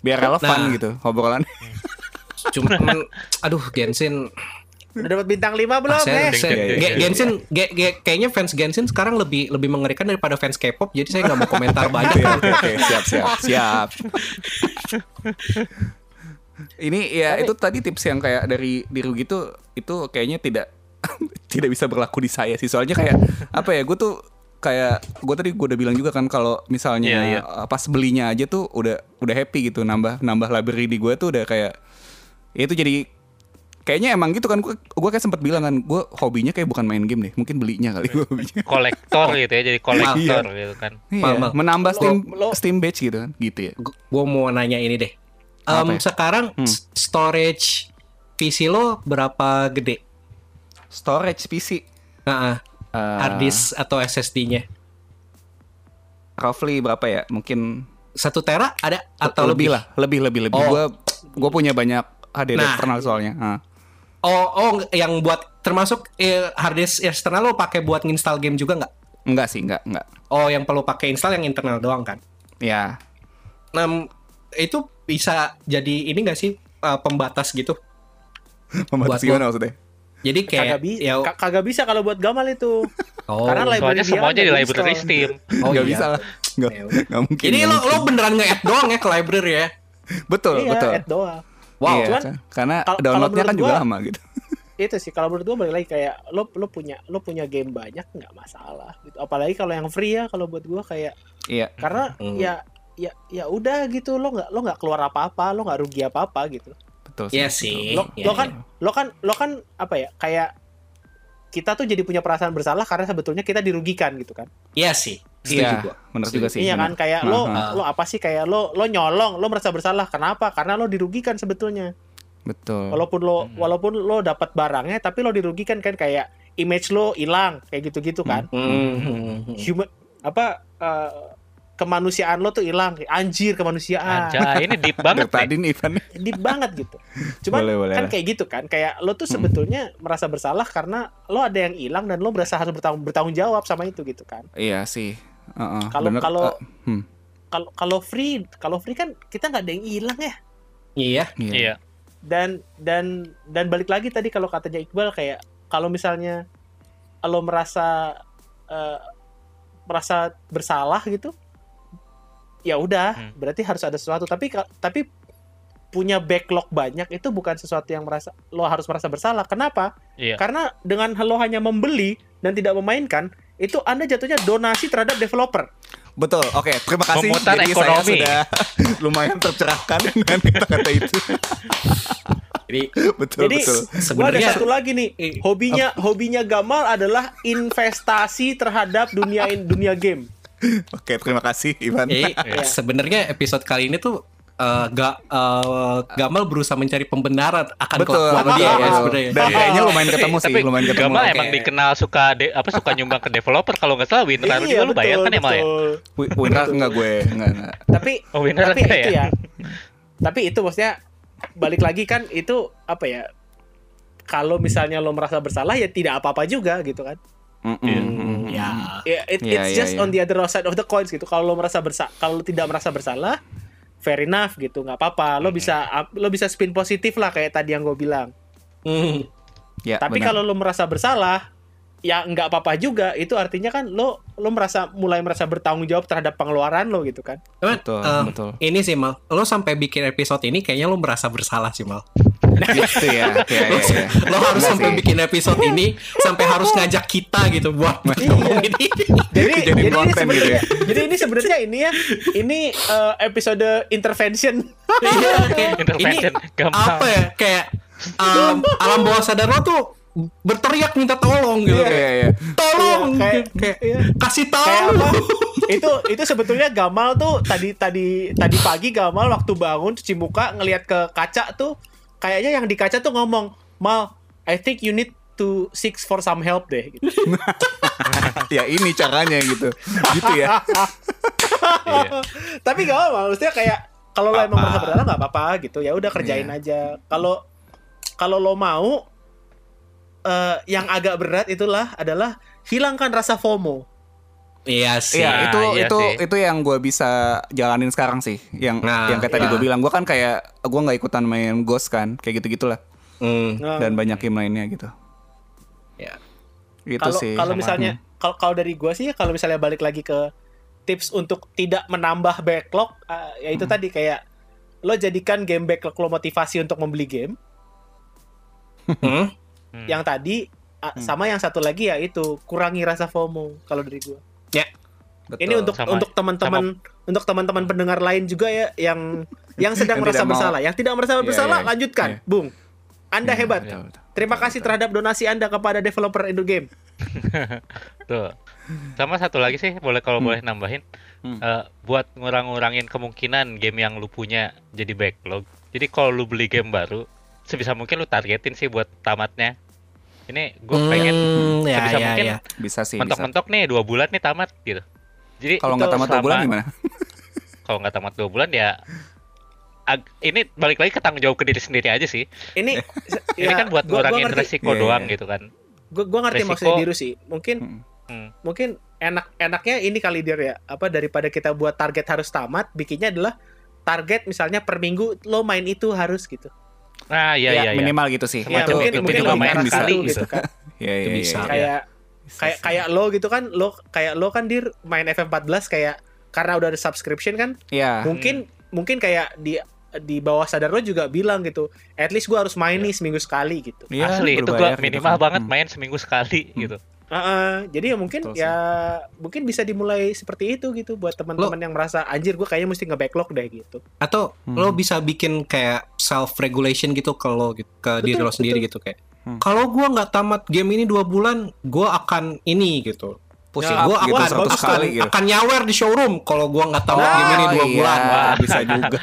biar relevan Nah. gitu obrolan. Cuman [LAUGHS] aduh Genshin Udah dapat bintang 5 belum, ah, saya, Iya, iya, iya. Genshin ge- ge- kayaknya fans Genshin sekarang lebih lebih mengerikan daripada fans K-pop jadi saya nggak mau komentar [LAUGHS] banyak. Oke, oke, oke, siap, siap, siap. Ini ya Tapi- itu tadi tips yang kayak dari diru gitu itu kayaknya tidak [LAUGHS] tidak bisa berlaku di saya sih soalnya kayak apa ya gue tuh kayak gue tadi gue udah bilang juga kan kalau misalnya iya. uh, pas belinya aja tuh udah udah happy gitu nambah nambah library di gue tuh udah kayak ya itu jadi kayaknya emang gitu kan gue gue kayak sempat bilang kan gue hobinya kayak bukan main game deh mungkin belinya kali gue hobinya [LAUGHS] Kolektor gitu ya, jadi kolektor gitu kan. Iya, Mal, mal. menambah Lo- steam lo- steam badge gitu kan gitu ya Gue mau nanya ini deh. Em, ya? Sekarang Hmm. storage PC lo berapa gede? storage PC Nah, uh, hard disk atau SSD-nya? roughly berapa ya mungkin Satu tera ada atau lebih lebih? lah lebih lebih lebih Oh. gue gue punya banyak HDD Nah. eksternal soalnya Ah. Oh, oh, yang buat termasuk eh, hard disk eksternal lo pakai buat nginstal game juga nggak? enggak sih enggak enggak Oh, yang perlu pakai install yang internal doang kan? ya Nah, itu bisa jadi ini nggak sih uh, pembatas gitu? membatas Buat gimana maksudnya Jadi kayak Kagak, bi- ya, ka- kagak bisa kalau buat Gamal itu. [LAUGHS] oh. Karena library semuanya kan di nggak library. Steam. [LAUGHS] Oh, nggak iya. bisa lah nggak Ya nggak mungkin nggak lo lo beneran nge-add doang ya ke library ya? betul iya, betul add doang. Wow. Iya, cuman karena kalau- downloadnya kan menurut juga gua- lama gitu [LAUGHS] Itu sih kalau menurut gua balik lagi kayak lo lo punya lo punya game banyak nggak masalah gitu. Apalagi kalau yang free ya kalau buat gua kayak iya karena Hmm. ya ya ya udah gitu lo nggak lo nggak keluar apa-apa lo nggak rugi apa-apa gitu betul Iya sih. lo, Iya, lo iya. kan lo kan lo kan apa ya kayak kita tuh jadi punya perasaan bersalah karena sebetulnya kita dirugikan gitu kan Iya sih. Setuju Iya, gua. benar juga sih. Iya kan kayak lo Aha. lo apa sih kayak lo lo nyolong, lo merasa bersalah. Kenapa? Karena lo dirugikan sebetulnya. Betul. Walaupun lo Hmm. walaupun lo dapat barangnya tapi lo dirugikan kan kayak image lo hilang kayak gitu-gitu kan. Hmm. Human apa eh, kemanusiaan lo tuh hilang. Anjir kemanusiaan. Anjay, ini deep [LAUGHS] banget tadi nih. Ivan. Deep banget gitu. Cuman Boleh, boleh. kan kayak gitu kan. Kayak lo tuh sebetulnya merasa bersalah karena lo ada yang hilang dan lo berasa harus bertanggung bertanggung jawab sama itu gitu kan. Iya sih. Kalau- kalau- Eh, hmm, Kalau kalau free, kalau free kan kita nggak ada yang hilang ya. Iya. iya. Iya. dan dan dan balik lagi tadi kalau katanya Iqbal kayak kalau misalnya lo merasa eh, merasa bersalah gitu ya udah Hmm. berarti harus ada sesuatu tapi tapi punya backlog banyak itu bukan sesuatu yang merasa lo harus merasa bersalah kenapa Iya. karena dengan lo hanya membeli dan tidak memainkan itu anda jatuhnya donasi terhadap developer Betul. Oke, terima kasih. Memutar Jadi ekonomi. saya sudah [LAUGHS] lumayan tercerahkan [LAUGHS] dengan kata-kata itu. Jadi betul, Jadi betul. gua ada sebenarnya satu lagi nih hobinya hobinya Gamal adalah investasi terhadap dunia dunia game. Oke, terima kasih Ivan. Jadi Iya. [LAUGHS] sebenarnya episode kali ini tuh eh, ga, eh, Gamal berusaha mencari pembenaran akan Betul, kelakuan betul, dia ya sebenarnya. Dan kayaknya lumayan ketemu sih, Tapi lumayan ketemu. Gamal Oke. emang dikenal suka de- apa suka nyumbang ke developer kalau nggak salah Winrar juga lu bayar kan emang ya? Wi- Winrar enggak gue, enggak, enggak. Tapi Oh, Winrar tapi itu ya? ya. Tapi itu maksudnya balik lagi kan itu apa ya? Kalau misalnya lo merasa bersalah ya tidak apa-apa juga gitu kan. Mm-mm, mm-mm. Ya. Ya, it- Iya, it's iya, just iya. on the other side of the coins gitu. Kalau lo merasa bersa kalau tidak merasa bersalah, fair enough gitu, nggak apa-apa. Lo bisa lo bisa spin positif lah kayak tadi yang gue bilang. Hmm. Ya, Tapi kalau lo merasa bersalah, ya nggak apa-apa juga. Itu artinya kan lo lo merasa mulai merasa bertanggung jawab terhadap pengeluaran lo gitu kan. Betul, eh, betul. Ini sih Mal, lo sampai bikin episode ini kayaknya lo merasa bersalah sih Mal. Gitu ya. Ya, Lo, ya, ya. lo harus Benar sampai sih. bikin episode ini sampai harus ngajak kita gitu buat Iya. ini. [LAUGHS] Jadi jadi ini konten gitu ya. jadi ini sebenarnya ini ya ini eh, episode intervention. Iya, [LAUGHS] kayak Intervention ini gampang. apa ya kayak um, alam bawah sadar lo tuh berteriak minta tolong gitu Iya, kayak iya, iya. tolong Iya, kayak- kayak iya. kasih tahu [LAUGHS] itu itu sebetulnya Gamal tuh tadi tadi tadi pagi Gamal waktu bangun cuci muka ngelihat ke kaca tuh kayaknya yang di kaca tuh ngomong Mal I think you need to seek for some help deh [LAUGHS] gitu. [LAUGHS] ya ini caranya gitu. Gitu ya. [LAUGHS] Iya. Tapi gak apa maksudnya kayak kalau lo emang merasa bersalah nggak apa-apa gitu ya udah kerjain Iya. aja. Kalau kalau lo mau eh, yang agak berat itulah adalah hilangkan rasa FOMO. Iya sih Iya, itu iya itu sih. itu yang gue bisa jalanin sekarang sih. Yang Nah, yang kayak tadi iya. gue bilang, gue kan kayak gue nggak ikutan main Ghost kan, kayak gitu gitulah. Hmm, Nah, Dan banyak game lainnya gitu. ya. Gitu kalau sih. kalau misalnya kalau kalau dari gua sih kalau misalnya balik lagi ke tips untuk tidak menambah backlog eh, ya itu tadi kayak lo jadikan game backlog lo motivasi untuk membeli game Hmm? Hmm. yang tadi ah, sama yang satu lagi ya itu kurangi rasa FOMO kalau dari gua Betul. ini untuk Sama- untuk teman-teman untuk teman-teman pendengar lain juga ya yang yang [LAUGHS] sedang Yang merasa bersalah yang tidak merasa Iya, bersalah iya. lanjutkan Iya. bung anda Iya, hebat betul, betul. terima kasih terhadap donasi anda kepada developer Indo Game [LAUGHS] Tuh. Sama satu lagi sih, boleh kalau Hmm. boleh nambahin, Hmm. Eh, buat ngurang-ngurangin kemungkinan game yang lu punya jadi backlog. Jadi kalau lu beli game baru, sebisa mungkin lu targetin sih buat tamatnya. Ini gue pengen Hmm, ya, sebisa ya, mungkin ya. Bisa sih. bisa. mentok-mentok nih dua bulan nih tamat gitu. Jadi Kalau nggak tamat dua bulan gimana? [LAUGHS] Kalau nggak tamat dua bulan ya ag- ini balik lagi ke tanggung jawab ke diri sendiri aja sih. ini [LAUGHS] ini kan buat gua- gua ngurangin ngerti. resiko Iya, doang iya. gitu kan. gue gue ngerti Resiko- maksudnya Diru sih mungkin Hmm. Hmm. mungkin enak enaknya ini kali dir ya apa daripada kita buat target harus tamat bikinnya adalah target misalnya per minggu lo main itu harus gitu Nah, iya Ya, iya iya. minimal gitu sih. ya Itu- mungkin itu mungkin juga main sekali satu gitu. kan Iya, Itu iya, bisa. iya. kayak kayak kayak lo gitu kan lo kayak lo kan dir main FM14 kayak karena udah ada subscription kan Iya. mungkin mungkin kayak di di bawah sadar lo juga bilang gitu at least gua harus main nih seminggu sekali gitu Iya, Asli itu berbayar gua gitu minimal kan. banget Hmm. main seminggu sekali Hmm. gitu. Heeh, jadi ya mungkin Betul sih. ya mungkin bisa dimulai seperti itu gitu buat teman-teman yang merasa anjir gue kayaknya mesti nge-backlog deh gitu. Atau Hmm. lo bisa bikin kayak self regulation gitu kalau gitu, ke diri Betul, lo sendiri betul. gitu kayak. Hmm. Kalau gua nggak tamat game ini dua bulan, gua akan ini gitu. Pushing Ya, gue gitu akan, 100 akan, kali gitu. akan nyawer di showroom kalau gue nggak tahu Nah, game ini dua iya, bulan. Wah, bisa juga.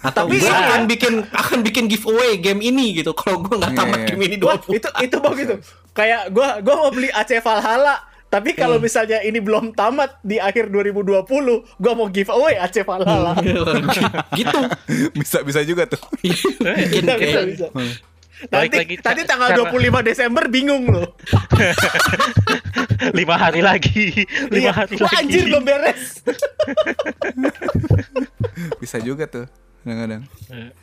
Atau Tapi gue ini akan ya, bikin akan bikin giveaway game ini gitu kalau gue nggak tamat Iya, iya. game ini dua bulan. itu itu gitu. Kayak gua gua mau beli AC Valhalla, tapi kalau Hmm. misalnya ini belum tamat di akhir 2020, gua mau giveaway AC Valhalla. gitu. [LAUGHS] bisa bisa juga tuh. Bikin Bisa, bisa, kayak bisa. Nanti, lagi, ca- tanggal cara- 25 Desember bingung loh. [LAUGHS] lima hari lagi, lima Iya. hari Wah, lagi. anjir belum beres. [LAUGHS] Bisa juga tuh. Kadang-kadang.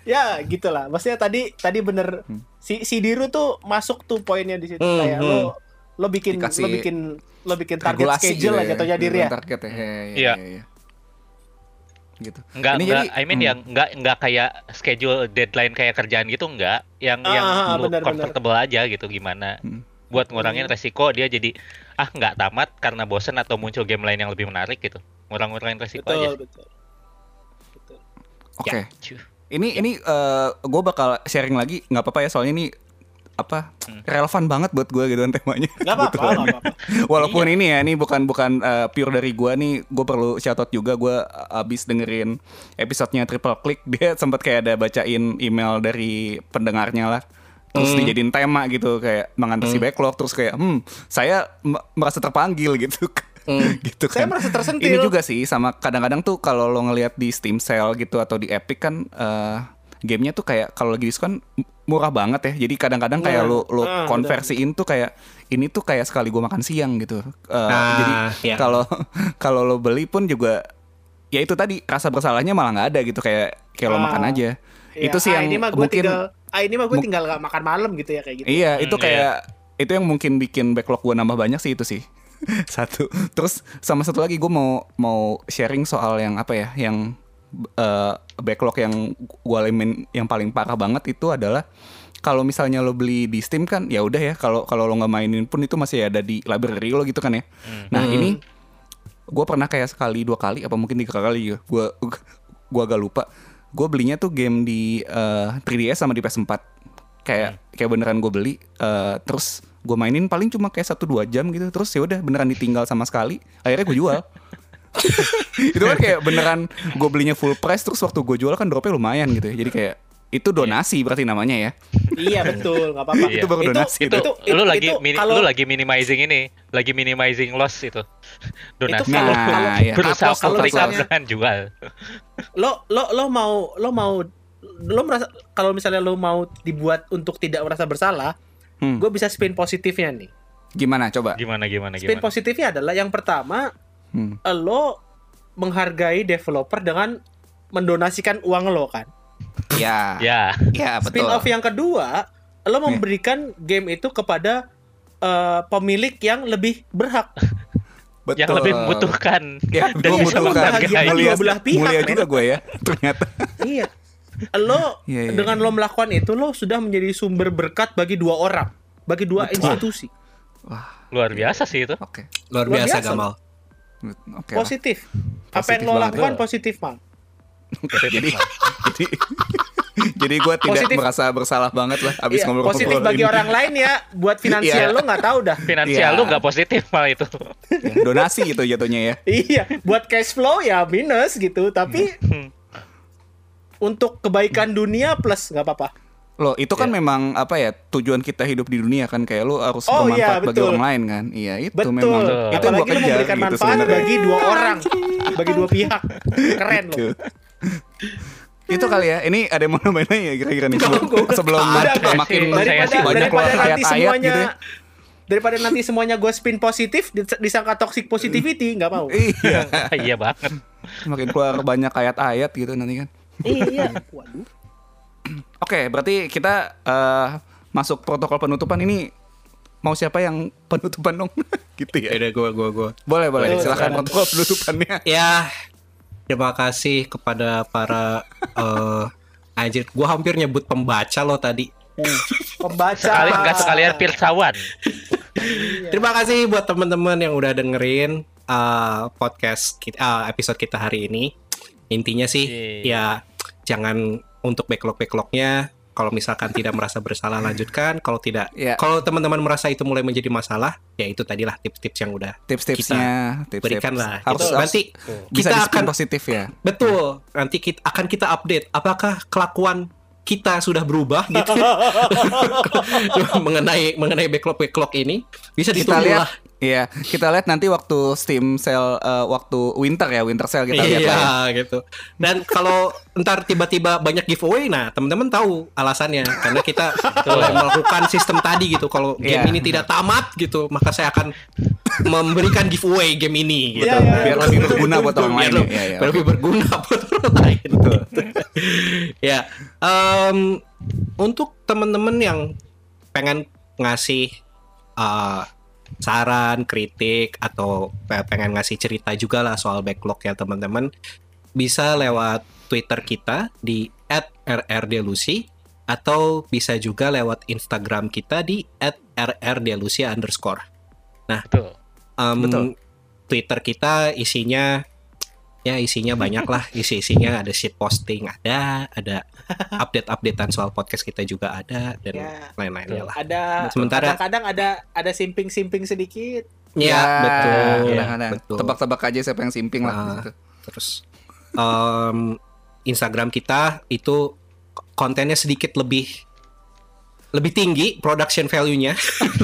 ya gitulah. Maksudnya tadi tadi bener si si Diru tuh masuk tuh poinnya di situ Hmm, kayak hmm. lo lo bikin Dikasih lo bikin lo bikin target schedule lah gitu jatuhnya Dir ya. Target ya. Iya. Iya. iya, iya. Gitu. Enggak, Ini enggak, jadi- I mean hmm. yang enggak enggak kayak schedule deadline kayak kerjaan gitu enggak, yang Ah, yang ah, lu benar, comfortable aja gitu gimana. Hmm. Buat ngurangin resiko dia jadi ah nggak tamat karena bosen atau muncul game lain yang lebih menarik gitu. Ngurang-ngurangin resiko aja. Betul, betul. Betul. Oke. Ya, cuh. Ini ini gue bakal sharing lagi nggak apa-apa ya soalnya ini apa Hmm. relevan banget buat gue gitu kan temanya. Gak apa-apa, [LAUGHS] Kebetulan. gak apa-apa. Walaupun Iya. ini ya, ini bukan bukan uh, pure dari gua nih, gue perlu shoutout juga. Gue abis dengerin episodenya Triple Click, [LAUGHS] dia sempat kayak ada bacain email dari pendengarnya lah. Terus Hmm. dijadiin tema gitu kayak mengatasi backlog terus kayak hmm saya merasa terpanggil [LAUGHS] gitu Hmm. gitu Saya kan. merasa tersentil. Ini juga sih sama kadang-kadang tuh kalau lo ngelihat di Steam Sale gitu atau di Epic kan eh, gamenya tuh kayak kalau lagi diskon murah banget ya. Jadi kadang-kadang kayak Nah, lo lo nah, konversiin tuh kayak ini tuh kayak sekali gua makan siang gitu. Eh, Nah, jadi iya. kalau [LAUGHS] kalau lo beli pun juga ya itu tadi rasa bersalahnya malah nggak ada gitu kayak kayak lo Ah. makan aja. Ya, itu sih ah, yang ini mah gua mungkin tinggal, ah, ini mah gue tinggal gak makan malam gitu ya kayak gitu. Iya, itu Hmm, kayak itu yang mungkin bikin backlog gue nambah banyak sih itu sih. [LAUGHS] satu. Terus sama satu lagi gue mau mau sharing soal yang apa ya, yang eh, backlog yang gue alamin yang paling parah banget itu adalah kalau misalnya lo beli di Steam kan ya udah ya kalau kalau lo nggak mainin pun itu masih ada di library lo gitu kan ya. Nah ini gue pernah kayak sekali dua kali apa mungkin tiga kali ya gue gue agak lupa. Gue belinya tuh game di eh, 3DS sama di PS4 kayak kayak beneran gue beli eh, terus gue mainin paling cuma kayak satu dua jam gitu. Terus ya udah beneran ditinggal sama sekali. Akhirnya gue jual [LAUGHS] [LAUGHS] itu kan kayak beneran gue belinya full price terus waktu gue jual kan dropnya lumayan gitu ya jadi kayak itu donasi berarti namanya ya iya betul, nggak apa-apa. Itu baru donasi itu, Itu- lu itu- lagi itu mini- kalau- lu lagi minimizing ini, lagi minimizing loss itu. Donasi. kalau- Nah, kalau- iya. berusaha kalau misalnya- dengan jual. lo lo lo mau lo mau lo merasa kalau misalnya lo mau dibuat untuk tidak merasa bersalah, Hmm. gue bisa spin positifnya nih. gimana coba Gimana gimana Spin gimana? positifnya adalah yang pertama Hmm. lo menghargai developer dengan mendonasikan uang lo kan. ya Ya. ya Spin betul off yang kedua, lo memberikan game itu kepada eh, pemilik yang lebih berhak. betul Yang lebih membutuhkan ya dan gue bisa membahagiakan mulia, dua belah pihak, mulia men. juga gue ya ternyata iya. Lo [LAUGHS] Iya, iya, dengan lo melakukan itu lo sudah menjadi sumber berkat bagi dua orang, bagi dua institusi. luar biasa sih itu. oke Luar Luar biasa biasa, Gamal. Oke lah. Positif. Apa Positif yang lo lakukan positif, Mal. jadi jadi [LAUGHS] jadi gue tidak Positif. merasa bersalah banget lah abis Iya, ngobrol positif bagi orang lain ya, buat [LAUGHS] finansial Iya. lo nggak tahu dah. Finansial Iya. lu nggak positif malah itu. donasi gitu jatuhnya ya iya, buat cash flow ya minus gitu, tapi [LAUGHS] untuk kebaikan dunia plus nggak apa-apa. Loh, itu kan memang apa ya tujuan kita hidup di dunia kan kayak lu harus Oh, bermanfaat iya, bagi betul. orang lain kan. Iya, itu Betul. memang itu yang Apalagi kejar memberikan gitu manfaat sebenarnya. bagi dua orang, bagi dua pihak. Keren lo. Gitu. itu kali ya. Ini ada yang mau nambahin ya kira-kira nih sebelum, sebelum Ada, makin Saya daripada sih banyak daripada keluar nanti ayat-ayat semuanya gitu ya. daripada nanti semuanya gue spin positif dis- disangka toxic positivity nggak mau. Iya, [LAUGHS] iya banget. makin keluar banyak ayat-ayat gitu nanti kan. iya. Waduh. Oke, berarti kita eh, masuk protokol penutupan ini mau siapa yang penutupan dong? [LAUGHS] gitu ya. Udah gua gua gua. Boleh, boleh. Boleh, Silakan silakan. protokol penutupannya. [LAUGHS] Ya, terima kasih kepada para eh anjir, gua hampir nyebut pembaca lo tadi. [LAUGHS] Pembaca. Sekali nggak sekalian pirsawan. Terima kasih buat teman-teman yang udah dengerin eh, podcast kita, eh, episode kita hari ini. Intinya sih Yeay. ya jangan untuk backlog-backlognya Kalau misalkan tidak merasa bersalah lanjutkan, kalau tidak Iya. kalau teman-teman merasa itu mulai menjadi masalah, ya itu tadilah tips-tips yang udah Tips-tipsnya, tips berikan lah. Harus, Gitu. harus Nanti bisa kita akan positif ya. betul. Nanti kita akan kita update apakah kelakuan kita sudah berubah gitu [LAUGHS] [LAUGHS] mengenai mengenai backlog backlog ini bisa Kita ditunggu lihat lah. Iya, kita lihat nanti waktu Steam sale eh, waktu winter ya, winter sale kita lihat iya lah ya. gitu. Dan kalau ntar tiba-tiba banyak giveaway, nah teman-teman tahu alasannya karena kita melakukan sistem tadi gitu. Kalau game Iya. ini tidak tamat gitu, maka saya akan memberikan giveaway game ini gitu. Iya, iya. Biar lebih berguna buat orang Biar lain. lebih- ya. Iya, iya. biar lebih berguna [LAUGHS] buat orang lain. ya, em, untuk teman-teman yang pengen ngasih uh, saran, kritik atau pe- pengen ngasih cerita juga lah soal backlog ya teman-teman, bisa lewat Twitter kita di @rrdelusi atau bisa juga lewat Instagram kita di @rrdelusi underscore. Betul. Em, Betul. Twitter kita isinya ya isinya banyak lah [LAUGHS] isi isinya ada shit posting ada ada [LAUGHS] update updatean soal podcast kita juga ada dan Ya. lain-lainnya lah Ada Sementara- kadang-kadang ada ada simping-simping sedikit. ya, betul kadang-kadang. betul Tebak-tebak aja siapa yang simping lah. Ah. gitu. terus em, Instagram kita itu kontennya sedikit lebih lebih tinggi production value-nya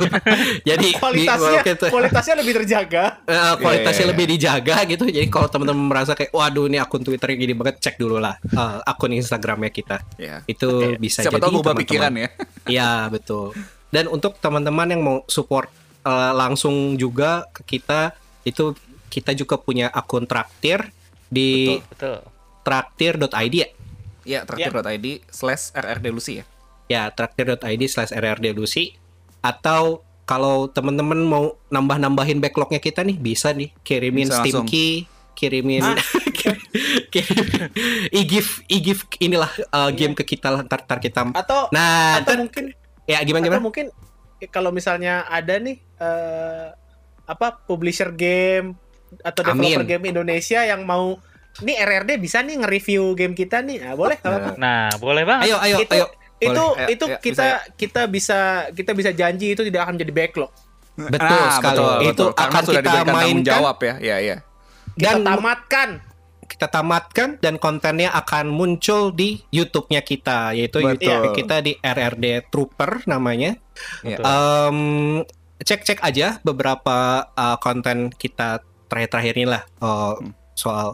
[LAUGHS] jadi di- Kualitasnya gitu. kualitasnya lebih terjaga. [LAUGHS] Eh, kualitasnya Iya, iya, lebih dijaga gitu. Jadi kalau teman-teman merasa kayak waduh ini akun Twitternya gini banget, cek dulu lah eh, akun Instagramnya kita. Ya. Itu bisa Siapa jadi tahu berubah teman-teman- pikiran ya. [LAUGHS] Iya, betul. Dan untuk teman-teman yang mau support eh, langsung juga ke kita itu kita juga punya akun traktir di Betul. traktir.id ya. Ya, traktir.id slash rrdelusi ya. Ya, traktir.id slash rrdelusi atau kalau teman-teman mau nambah-nambahin backlognya kita nih bisa nih kirimin Bisa Steam langsung. key, kirimin [LAUGHS] kirim [LAUGHS] e-gift e-gift inilah uh, game ke kita lah ntar, ntar kita Atau nah atau ntar- mungkin ya gimana atau gimana mungkin kalau misalnya ada nih eh, apa publisher game atau developer Amin. game Indonesia yang mau nih RRD bisa nih nge-review game kita nih. Nah, boleh apa-apa. Nah, boleh banget. ayo ayo itu ayo itu Boleh. Ayo, itu ayo, kita bisa kita bisa kita bisa janji itu tidak akan menjadi backlog. betul Ah, sekali betul, itu betul. Karena akan sudah kita mainkan jawab ya. Ya, ya. Kita Dan- tamatkan. kita tamatkan dan kontennya akan muncul di YouTube-nya kita yaitu Betul. YouTube kita di RRD Trooper namanya Ya. Em, cek-cek aja beberapa uh, konten kita terakhir-terakhir ini lah uh, soal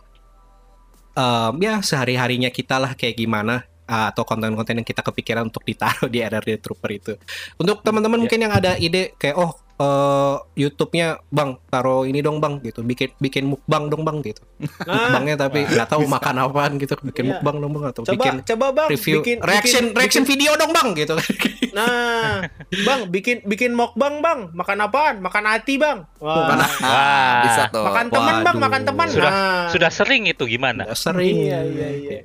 em, ya sehari-harinya kita lah kayak gimana uh, atau konten-konten yang kita kepikiran untuk ditaruh di RRD Trooper itu. Untuk teman-teman Ya. mungkin yang ada ide kayak oh eh, YouTube-nya bang taruh ini dong bang gitu bikin bikin mukbang dong bang gitu Nah, [LAUGHS] mukbangnya tapi nggak tahu makan apaan gitu bikin Iya. mukbang dong bang atau coba bikin coba Bang review bikin reaction bikin- reaction bikin- video dong bang gitu [LAUGHS] Nah, Bang bikin bikin mukbang Bang. Makan apaan? Makan hati Bang. Wah. Makan Ah, bisa tuh. Makan teman Bang, makan teman. Sudah Nah. sudah sering itu gimana? sering Iya, iya, iya.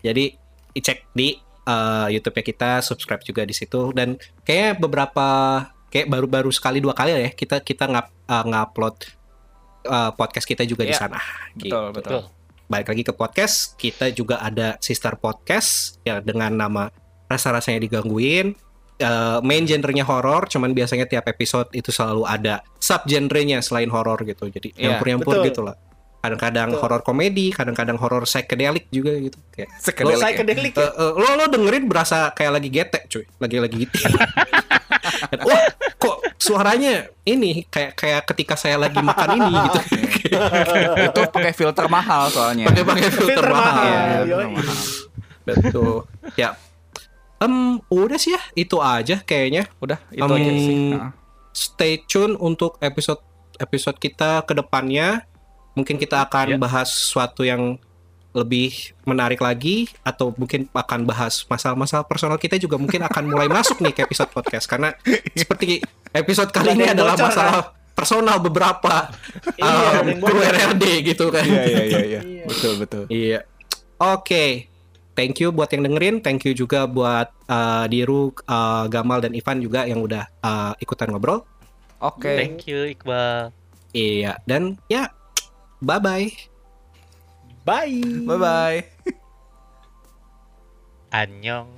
jadi cek di uh, YouTube-nya kita subscribe juga di situ dan kayaknya beberapa kayak baru-baru sekali dua kali ya kita kita ngap uh, ngupload uh, podcast kita juga di Iya. sana gitu. Betul, betul. Betul. balik lagi ke podcast kita juga ada sister podcast ya dengan nama rasa-rasanya digangguin Eh, main genrenya horor cuman biasanya tiap episode itu selalu ada sub genrenya selain horor gitu jadi Iya, nyampur-nyampur gitu lah kadang-kadang horor komedi kadang-kadang horor psychedelic juga gitu kayak [LAUGHS] Psychedelic ya. Psychedelic ya. eh, lo lo dengerin berasa kayak lagi getek cuy lagi lagi gitu [LAUGHS] [LAUGHS] wah kok suaranya ini kayak kayak ketika saya lagi makan ini gitu itu pakai filter mahal soalnya. pakai pakai filter, Filter mahal, mahal, Iya, yoi. filter mahal. betul ya Em, udah sih ya itu aja kayaknya Udah, itu Em, aja sih. Nah. stay tune untuk episode episode kita ke depannya mungkin kita akan Ya. bahas sesuatu yang lebih menarik lagi atau mungkin akan bahas masalah-masalah personal kita juga mungkin akan mulai masuk nih ke episode podcast karena seperti episode kali ini adalah bocor, masalah personal beberapa Iya, um. RRD gitu kan. Iya, iya, iya, iya. Iya. Betul, betul. Iya. Oke. Thank you buat yang dengerin. Thank you juga buat uh, Diru, uh, Gamal dan Ivan juga yang udah uh, ikutan ngobrol. Oke. Thank you Iqbal. Iya. Dan ya, bye bye. Bye. Bye bye. Annyeong.